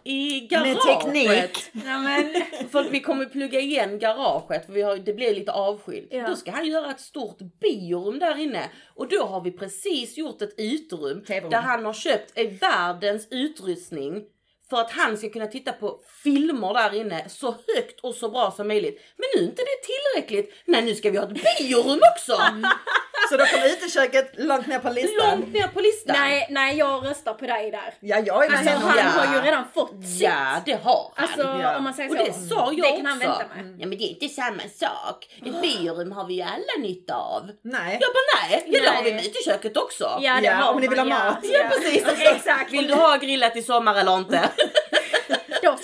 i garaget. teknik. Ja, men, För att vi kommer plugga igen garaget för vi har, det blir lite avskilt. Ja. Då ska han göra ett stort biorum där inne. Och då har vi precis gjort ett uterum TV-rum. där han har köpt eh, världens utrustning. För att han ska kunna titta på filmer där inne så högt och så bra som möjligt. Men nu är inte det tillräckligt. Nej nu ska vi ha ett biorum också! Så då kom uteköket långt ner på listan. Långt ner på listan. nej, nej, jag röstar på dig där. Ja, jag är med Alltså, honom. han ja. har ju redan fått sitt. Ja det har han. Alltså Ja. om man säger Och så. det sa jag det kan han vänta med. Ja men det är inte samma sak. Ett biorum har vi ju alla nytta av. Nej. Jag bara nej, ja det har vi med uteköket också. Ja, det Ja, har om ni vill ha man, mat. Ja, Ja, precis. Exakt. Vill du ha grillat i sommar eller inte?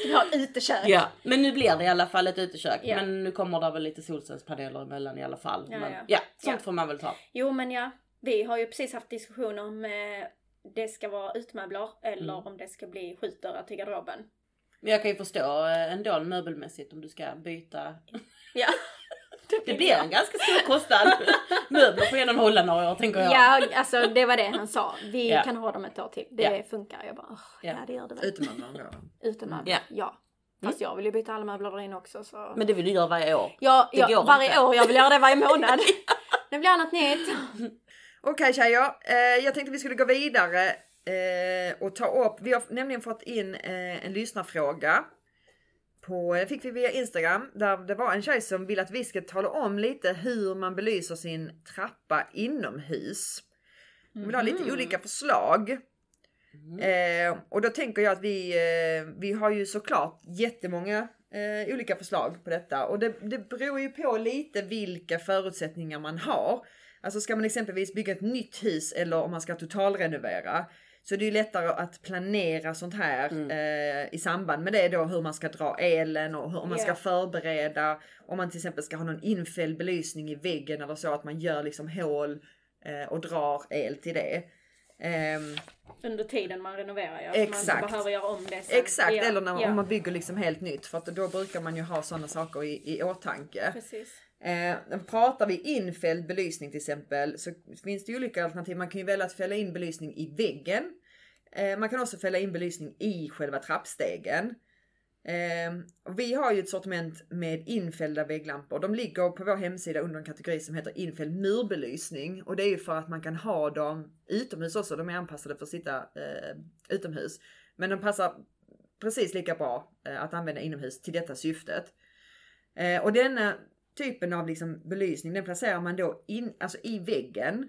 Ska vi ha ett utekök. ja, men nu blir det i alla fall ett utekök. Ja. Men nu kommer det väl lite solcellspaneler emellan i alla fall. Ja, men, ja. ja sånt får man väl ta. Jo men ja, vi har ju precis haft diskussioner om eh, det ska vara utmöbler eller Mm. om det ska bli skjutdörrar till garderoben. Men jag kan ju förstå eh, ändå möbelmässigt om du ska byta. Ja. Det blir en ganska stor kostnad. Möbler får ändå hålla några år tänker jag. Ja, alltså det var det han sa. Vi Ja. kan ha dem ett år till. Det Ja. funkar. Jag bara, "Åh, Ja. ja det gör det väl. Utemöbler då. Utemöbler. Ja. Ja. Fast jag vill ju byta alla möbler där inne också så. Men det vill du göra varje år. ja, det ja, går varje inte. år. Jag vill göra det varje månad. det blir annat nytt. Okej tjejer, eh, jag tänkte vi skulle gå vidare eh, och ta upp, vi har nämligen fått in eh, en lyssnarfråga. På, eh, fick vi via Instagram där det var en tjej som vill att vi ska tala om lite hur man belyser sin trappa inomhus. Hon vill ha lite olika förslag. Eh, och då tänker jag att vi, eh, vi har ju såklart jättemånga eh, olika förslag på detta och det, det beror ju på lite vilka förutsättningar man har. Alltså ska man exempelvis bygga ett nytt hus eller om man ska totalrenovera så det är ju lättare att planera sånt här eh, i samband med det då hur man ska dra elen och hur, man ska Ja. förbereda. Om man till exempel ska ha någon infälld belysning i väggen eller så att man gör liksom hål eh, och drar el till det. Ehm, Under tiden man renoverar ja. Man Exakt. inte behöver göra om det sen. Exakt, Ja, eller när, ja. om man bygger liksom helt nytt för att då brukar man ju ha sådana saker i, i åtanke. Precis. Eh, pratar vi infälld belysning till exempel så finns det ju olika alternativ. Man kan ju välja att fälla in belysning i väggen. Eh, man kan också fälla in belysning i själva trappstegen. Eh, vi har ju ett sortiment med infällda vägglampor. De ligger på vår hemsida under en kategori som heter infälld murbelysning. Och det är ju för att man kan ha dem utomhus också. De är anpassade för att sitta eh, utomhus. Men de passar precis lika bra eh, att använda inomhus till detta syftet. Eh, och denna typen av liksom belysning den placerar man då in, alltså i väggen.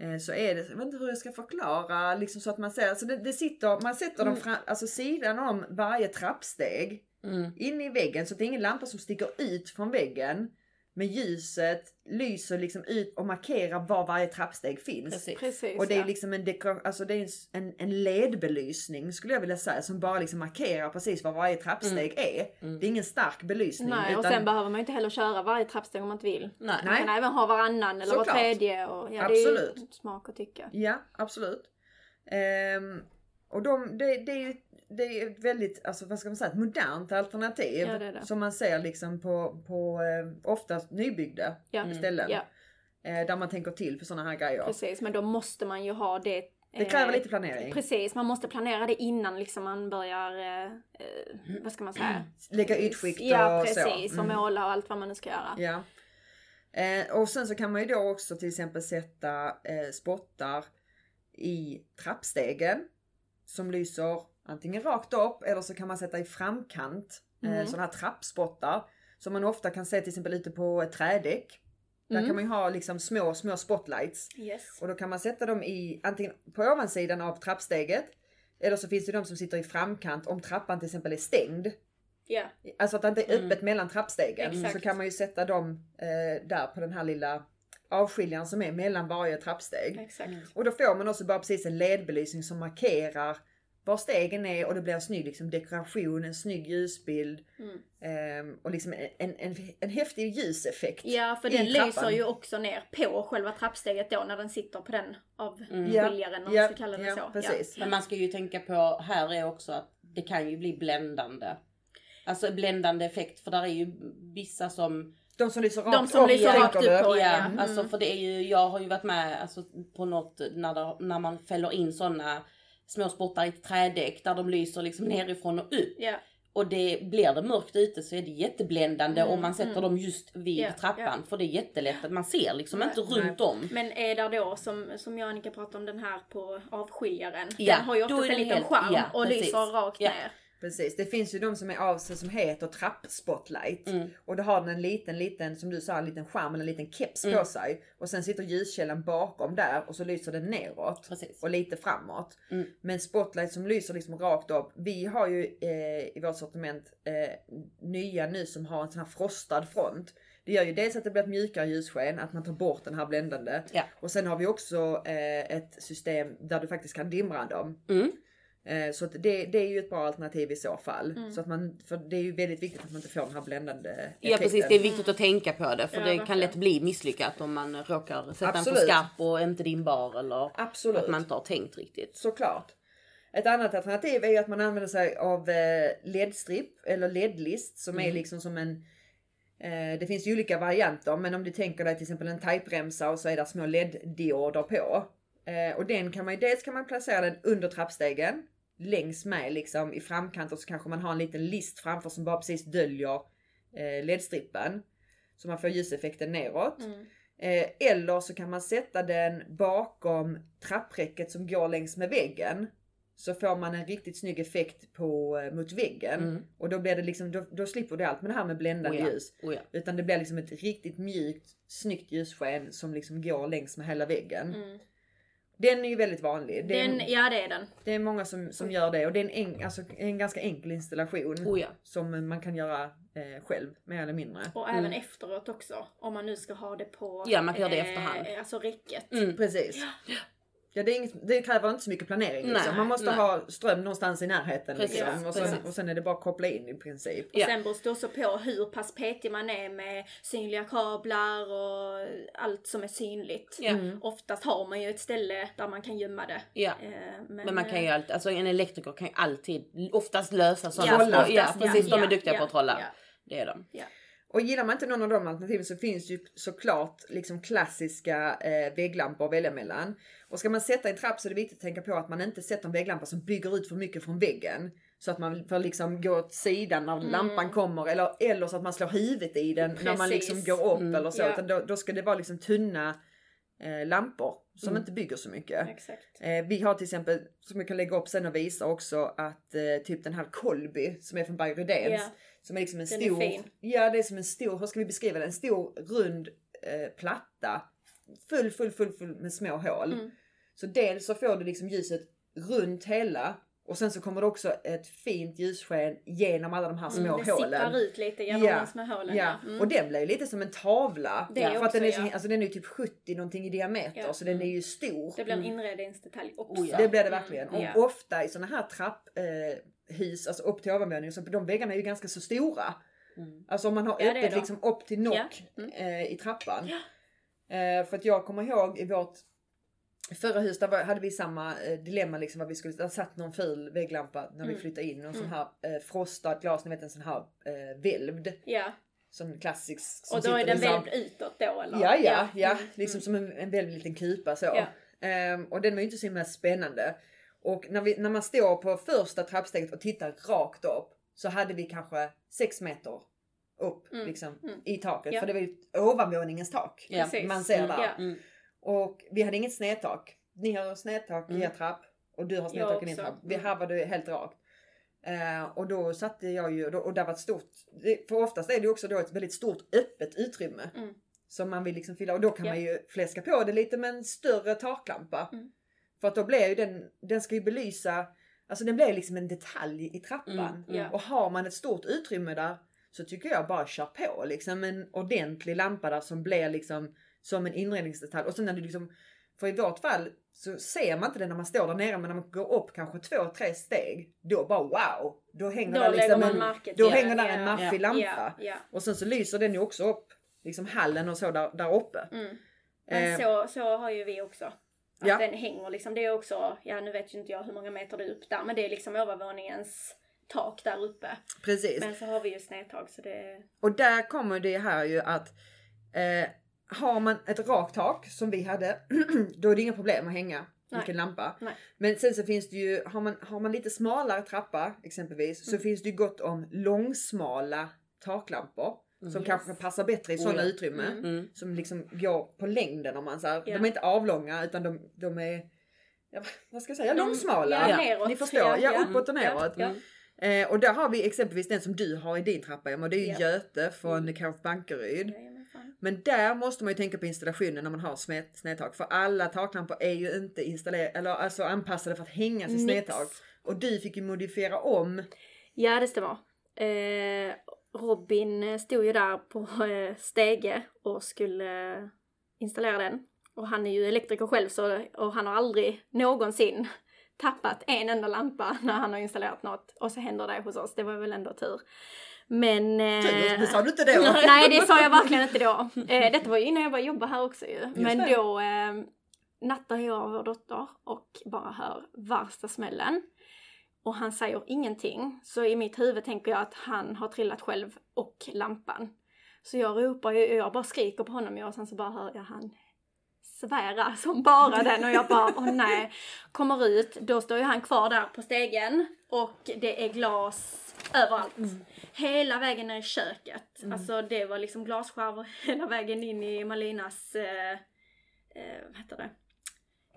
Eh, så är det, jag vet inte hur jag ska förklara liksom så att man ser, alltså det, det sitter, man sätter dem fram, alltså sidan om varje trappsteg Mm. in i väggen så att det är ingen lampa som sticker ut från väggen. Men ljuset lyser liksom ut och markerar var varje trappsteg finns. Precis. Precis. Och det är liksom en, dekor, alltså det är en, en LED-belysning skulle jag vilja säga som bara liksom markerar precis var varje trappsteg är. Det är ingen stark belysning. Nej, och utan, sen behöver man ju inte heller köra varje trappsteg om man inte vill. Nej. Man Nej. kan även ha varannan eller var Såklart. tredje. Och, ja, Absolut. Det är ju smak och tycke. Ja, absolut. Ehm, och de, det, det är ju det är ett väldigt, alltså vad ska man säga, ett modernt alternativ. Ja, det det. Som man ser liksom på, på eh, oftast nybyggda Ja. ställen. Ja, Eh, där man tänker till för sådana här grejer. precis. Men då måste man ju ha det. Det kräver eh, lite planering. Precis, man måste planera det innan liksom man börjar, eh, vad ska man säga? Lägga ytskikt Ja och så. precis, och Mm. måla och allt vad man nu ska göra. Ja. Eh, och sen så kan man ju då också till exempel sätta eh, spottar i trappstegen som lyser antingen rakt upp eller så kan man sätta i framkant eh, Mm. sådana här trappspottar som man ofta kan se till exempel ute på ett trädäck. Där Mm. kan man ju ha liksom små, små spotlights Yes. och då kan man sätta dem i antingen på ovansidan av trappsteget eller så finns det de som sitter i framkant om trappan till exempel är stängd. Ja, Alltså att det inte är öppet mellan trappstegen. Exakt. Så kan man ju sätta dem eh, där på den här lilla avskiljaren som är mellan varje trappsteg. Exakt. Och då får man också bara precis en ledbelysning som markerar var stegen är och det blir en snygg liksom, dekoration, en snygg ljusbild. Mm. ehm, och liksom en, en, en häftig ljuseffekt. Ja, för den lyser trappan. ju också ner på själva trappsteget då när den sitter på den Mm. avskiljaren om Ja, man ska kalla det ja, så. precis. Men man ska ju tänka på här är också att det kan ju bli bländande. Alltså bländande effekt för där är ju vissa som De som lyser rakt De som lyser rakt upp på Ja, Mm. alltså för det är ju, jag har ju varit med alltså, på något när, det, när man fäller in sådana små spottar i ett trädäck där de lyser liksom nerifrån och upp. Ja, Och det, blir det mörkt ute så är det jättebländande Mm, om man sätter mm. dem just vid Ja, trappan. För det är jättelätt att man ser liksom Nej, inte nej. runt om. Men är där då som, som jag och Annika pratade om den här på avskiljaren. Ja, den har ju oftast en liten skärm och precis. lyser rakt ner. Precis, det finns ju de som är av sig som heter trappspotlight. Mm. Och då har den en liten, liten, som du sa, en liten skärm eller en liten keps Mm. på sig. Och sen sitter ljuskällan bakom där och så lyser den neråt. Precis. Och lite framåt. Mm. Men spotlight som lyser liksom rakt upp. Vi har ju eh, i vårt sortiment eh, nya nu som har en sån här frostad front. Det gör ju dels att det blir ett mjukare ljussken, att man tar bort den här bländande. Ja. Och sen har vi också eh, ett system där du faktiskt kan dimra dem. Mm. Eh, Så att det, det är ju ett bra alternativ i så fall. Mm. Så att man, för det är ju väldigt viktigt att man inte får den här bländande Ja precis, effekten. det är viktigt att tänka på det. För Ja, det kan verkligen. lätt bli misslyckat om man råkar sätta Absolut. på skarp och inte dimbar eller Absolut, att man inte har tänkt riktigt. såklart. Ett annat alternativ är ju att man använder sig av eh, LED-strip eller LED-list som är Mm. liksom som en eh, det finns ju olika varianter men om du tänker dig till exempel en typeremsa och så är det små LED-dioder på. Eh, och den kan man ju, dels kan man placera den under trappstegen längs med liksom i framkant och så kanske man har en liten list framför som bara precis döljer eh, LED-strippen. Så man får ljuseffekten neråt. Mm. Eh, eller så kan man sätta den bakom trappräcket som går längs med väggen. Så får man en riktigt snygg effekt på, eh, mot väggen. Mm. Och då blir det liksom, då, då slipper du allt med det här med bländande Oh ja. ljus. Oh ja. Utan det blir liksom ett riktigt mjukt, snyggt ljussken som liksom går längs med hela väggen. Mm. Den är ju väldigt vanlig. Det är, Den, ja det är den. det är många som, som gör det och det är en, en, alltså, en ganska enkel installation. Oh ja. Som man kan göra eh, själv, mer eller mindre. Och Mm. även efteråt också. Om man nu ska ha det på Ja, man kan göra det i efterhand. Alltså räcket. Mm. Precis. Ja, det, är inget, det kräver inte så mycket planering. Liksom. Man måste nej. ha ström någonstans i närheten. Precis, liksom. och, sen, och sen är det bara att koppla in i princip. Och Ja. sen beror det också på hur pass petig man är med synliga kablar och allt som är synligt. Ja. Mm. Oftast har man ju ett ställe där man kan gömma det. Ja. Eh, Men, Men man kan ju eh, alltid, alltså en elektriker kan ju alltid oftast lösa sådana Ja, Ja precis, ja, de är ja, duktiga ja, på att trolla. ja. Det är de. Och gillar man inte någon av de alternativen så finns ju såklart liksom klassiska eh, vägglampor att välja mellan. Och ska man sätta en trapp så är det viktigt att tänka på att man inte sätter en vägglampa som bygger ut för mycket från väggen. Så att man får liksom gå åt sidan när Mm. lampan kommer eller, eller så att man slår huvudet i den när man Precis. liksom går upp Mm. eller så. Ja. Utan då, då ska det vara liksom tunna eh, lampor som Mm. inte bygger så mycket. Exakt. Eh, vi har till exempel, som vi kan lägga upp sen och visa också, att eh, typ den här Colby som är från Berg. Ja. Som är liksom en Den är stor, fin. ja det är som en stor, hur ska vi beskriva det? En stor rund eh, platta. Full, full, full, full med små hål. Mm. Så dels så får du liksom ljuset runt hela och sen så kommer det också ett fint ljussken genom alla de här små Mm, det hålen. sipprar ut lite genom Ja, de små hålen. Ja, Mm. och den blir ju lite som en tavla. Det för att också, den är, så, ja. alltså den är ju typ 70 någonting i diameter Ja. så den är ju stor. Det blir en inredningsdetalj också. Oh, ja. Det blir det verkligen. Mm, Och ofta i såna här trapphus, eh, alltså upp till ovanvåningen, så de väggarna är ju ganska så stora. Mm. Alltså om man har det öppet liksom upp till nock. Mm. eh, i trappan. Eh, för att jag kommer ihåg i vårt förra var, hade vi samma eh, dilemma liksom vad vi skulle, där satt någon ful vägglampa när vi Mm. flyttade in. Någon sån Mm. här eh, frostad glas, ni vet en sån här eh, välvd. Ja, Sån klassisk. som och då är den liksom- välvd utåt då eller? Ja, ja, ja. Mm. Liksom som en, en väldigt liten kupa så. Ja. Ehm, och den var ju inte så himla spännande. Och när, vi, när man står på första trappsteget och tittar rakt upp så hade vi kanske sex meter upp Mm, liksom, mm. i taket. Ja. För det var ju ovanvåningens tak. Ja. Man ser där. Ja. Och vi hade inget snedtak. Ni har snedtak i Mm. er trapp och du har snedtak i din trapp. Vi Mm. här var det helt rakt. Eh, och då satte jag ju, och där var ett stort, för oftast är det ju också då ett väldigt stort öppet utrymme. Mm. Som man vill liksom fylla och då kan Ja. man ju fläska på det lite med en större taklampa. Mm. För att då blir ju den, den ska ju belysa, alltså den blir liksom en detalj i trappan. Mm. Ja. Och har man ett stort utrymme där så tycker jag bara kör på liksom en ordentlig lampa där som blir liksom som en inredningsdetalj. Och sen när du liksom, för i vårt fall så ser man inte det när man står där nere men när man går upp kanske två, tre steg. Då bara wow! Då hänger Då där liksom en, då till hänger där en maffig ja, lampa. Och sen så lyser den ju också upp liksom hallen och så där, där uppe. Mm. Men Eh, så, så har ju vi också. Att Ja. den hänger liksom. Det är också, ja nu vet ju inte jag hur många meter det är upp där men det är liksom övervåningens tak där uppe. Precis. Men så har vi ju snedtak så det... Och där kommer det här ju att eh, har man ett rakt tak som vi hade, då är det inga problem att hänga vilken lampa. Nej. Men sen så finns det ju, har man, har man lite smalare trappa exempelvis, så Mm. finns det ju gott om långsmala taklampor. Som Mm. kanske passar bättre i Oh, sådana ja. utrymmen. Mm. Mm. Som liksom går på längden om man säger. Ja. De är inte avlånga utan de, de är, ja, vad ska jag säga, långsmala. ja, neråt. Ni förstår, Ja, ja, uppåt och neråt. Ja, Eh, och där har vi exempelvis den som du har i din trappa Emma, det är ju Ja. Göte från Karof Bankeryd. Men där måste man ju tänka på installationen när man har snedtak. För alla taklampor är ju inte installerade, eller alltså anpassade för att hängas i snedtak. Och du fick ju modifiera om. Ja det stämmer. Eh, Robin stod ju där på eh, stege och skulle eh, installera den. Och han är ju elektriker själv så, och han har aldrig någonsin tappat en enda lampa när han har installerat något. Och så händer det hos oss, det var väl ändå tur. Men... eh, det sa du inte då. Nej det sa jag verkligen inte då. Eh, detta var ju innan jag började jobba här också ju. Men då eh, nattar jag vår dotter och bara hör värsta smällen. Och han säger ingenting. Så i mitt huvud tänker jag att han har trillat själv och lampan. Så jag ropar ju, jag bara skriker på honom och sen så bara hör jag han svära som bara den och jag bara åh nej. Kommer ut, då står ju han kvar där på stegen och det är glas överallt. Hela vägen ner i köket. Alltså det var liksom glasskärvor hela vägen in i Malinas, eh, eh, vad heter det?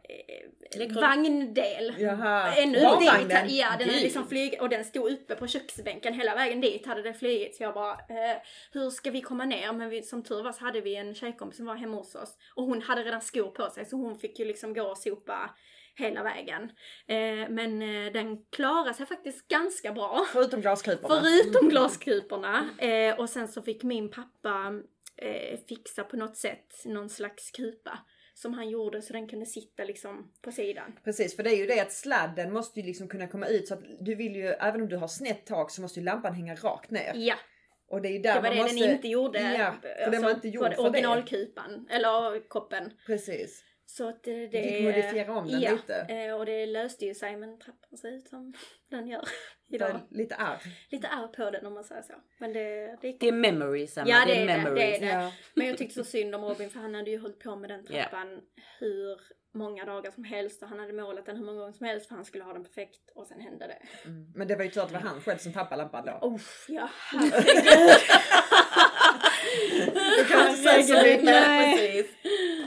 Eh, vagndel. Jaha. Ännu dit, ja den Gud. liksom flygit och den stod uppe på köksbänken hela vägen dit hade det flygit. Så jag bara, eh, hur ska vi komma ner? Men vi, som tur var så hade vi en tjejkompis som var hemma hos oss. Och hon hade redan skor på sig så hon fick ju liksom gå och sopa hela vägen. Eh, men eh, den klarade sig faktiskt ganska bra. Förutom glaskryparna. Förutom glaskuporna. Eh, och sen så fick min pappa eh, fixa på något sätt någon slags kupa. Som han gjorde så den kunde sitta liksom på sidan. Precis, för det är ju det att sladden måste ju liksom kunna komma ut så att du vill ju, även om du har snett tak så måste ju lampan hänga rakt ner. Ja, Och det är ju där det var man det måste... den inte gjorde. Ja, för den var inte gjord för det. originalkupan. Eller koppen. Precis. Så att det, Du fick modifiera om den ja, lite. eh, och det löste ju sig men trappan ser ut som den gör idag. Lite arr. Lite ärr på den om man säger så. Men det, det gick Det är memories Emma. Ja, det är det, memories. det är det. Ja. Men jag tyckte så synd om Robin för han hade ju hållit på med den trappan hur många dagar som helst och han hade målat den hur många gånger som helst för han skulle ha den perfekt och sen hände det. Mm. Men det var ju tur att det var han själv som tappade lampan då. Oh, ja herregud. Du kan inte säga så mycket. Nej. Precis.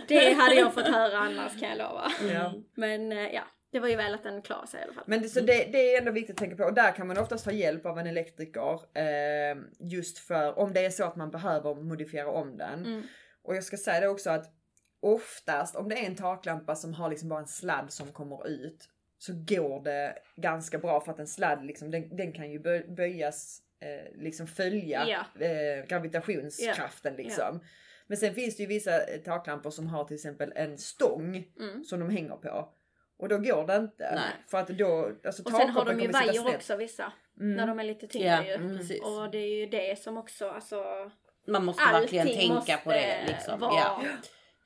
Det hade jag fått höra annars kan jag lova. Ja. Men eh, ja, det var ju väl att den klarade sig i alla fall. Men det, så det, det är ändå viktigt att tänka på och där kan man oftast ha hjälp av en elektriker. Eh, just för om det är så att man behöver modifiera om den. Mm. Och jag ska säga det också att oftast om det är en taklampa som har liksom bara en sladd som kommer ut så går det ganska bra för att en sladd liksom, den, den kan ju bö- böjas, eh, liksom följa Ja. eh, gravitationskraften liksom. Men sen finns det ju vissa eh, taklampor som har till exempel en stång Mm. som de hänger på. Och då går det inte. Nej. För att då, alltså Och sen har de ju vajer också vissa. Mm. När de är lite tyngre Ja, ju. mm. Och det är ju det som också, alltså Man måste verkligen tänka måste på det liksom. vara- Ja.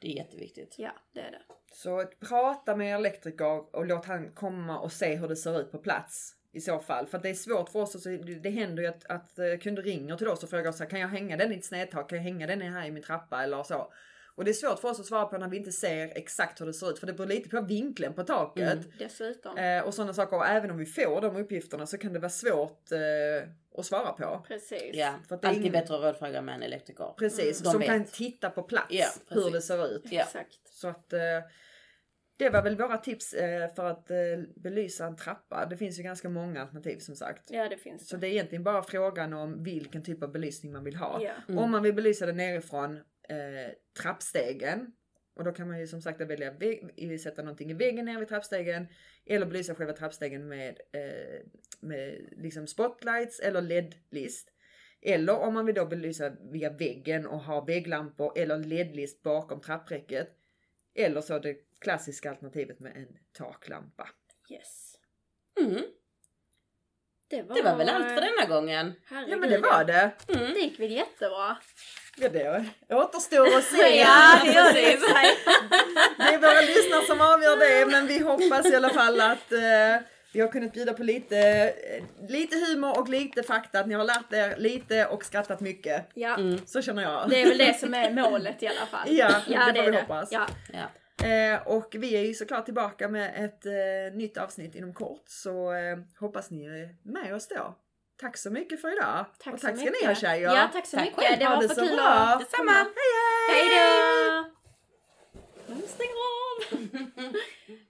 Det är jätteviktigt. ja det är det. Så prata med elektriker och låt han komma och se hur det ser ut på plats. I så fall. För att det är svårt för oss. Alltså, det händer ju att, att eh, kunder ringer till oss och frågar så här, kan jag hänga den i ett snedtak? Kan jag hänga den här i min trappa eller så? Och det är svårt för oss att svara på när vi inte ser exakt hur det ser ut. För det beror lite på vinkeln på taket. Mm. Dessutom. Eh, och sådana saker. Och även om vi får de uppgifterna så kan det vara svårt eh, att svara på. Precis. Ja, För att det är alltid ingen- bättre att rådfråga med en elektriker. Precis, Mm. Som vet. kan titta på plats Ja, hur det ser ut. Ja. Exakt. Så att eh, det var väl våra tips eh, för att eh, belysa en trappa. Det finns ju ganska många alternativ som sagt. Ja det finns Så det. det är egentligen bara frågan om vilken typ av belysning man vill ha. Ja. Mm. Om man vill belysa det nerifrån eh, trappstegen. Och då kan man ju som sagt välja vägg, sätta någonting i väggen ner vid trappstegen. Eller belysa själva trappstegen med, eh, med liksom spotlights eller LED-list. Eller om man vill då belysa via väggen och ha vägglampor eller ledlist bakom trappräcket. Eller så det klassiska alternativet med en taklampa. Yes. Mm. Det var, Det var väl allt för denna gången. Herregud, Ja men det var det. Mm. Det gick väl jättebra. Ja, det återstår att se. Ja, det gör det. Det är våra lyssnare som avgör det men vi hoppas i alla fall att eh, vi har kunnat bjuda på lite, eh, lite humor och lite fakta. Att ni har lärt er lite och skrattat mycket. Ja, Mm. Så känner jag. det är väl det som är målet i alla fall. Ja, det får är vi hoppas. Ja. Ja. Eh, och vi är ju såklart tillbaka med ett eh, nytt avsnitt inom kort så eh, hoppas ni är med oss då. Tack så mycket för idag. Tack och tack ska mycket. ni ha tjejer. Ja, tack så Tack mycket. själv. Det var för så kul bra. Detsamma. Hej hej! Hej då! Nu stänger av.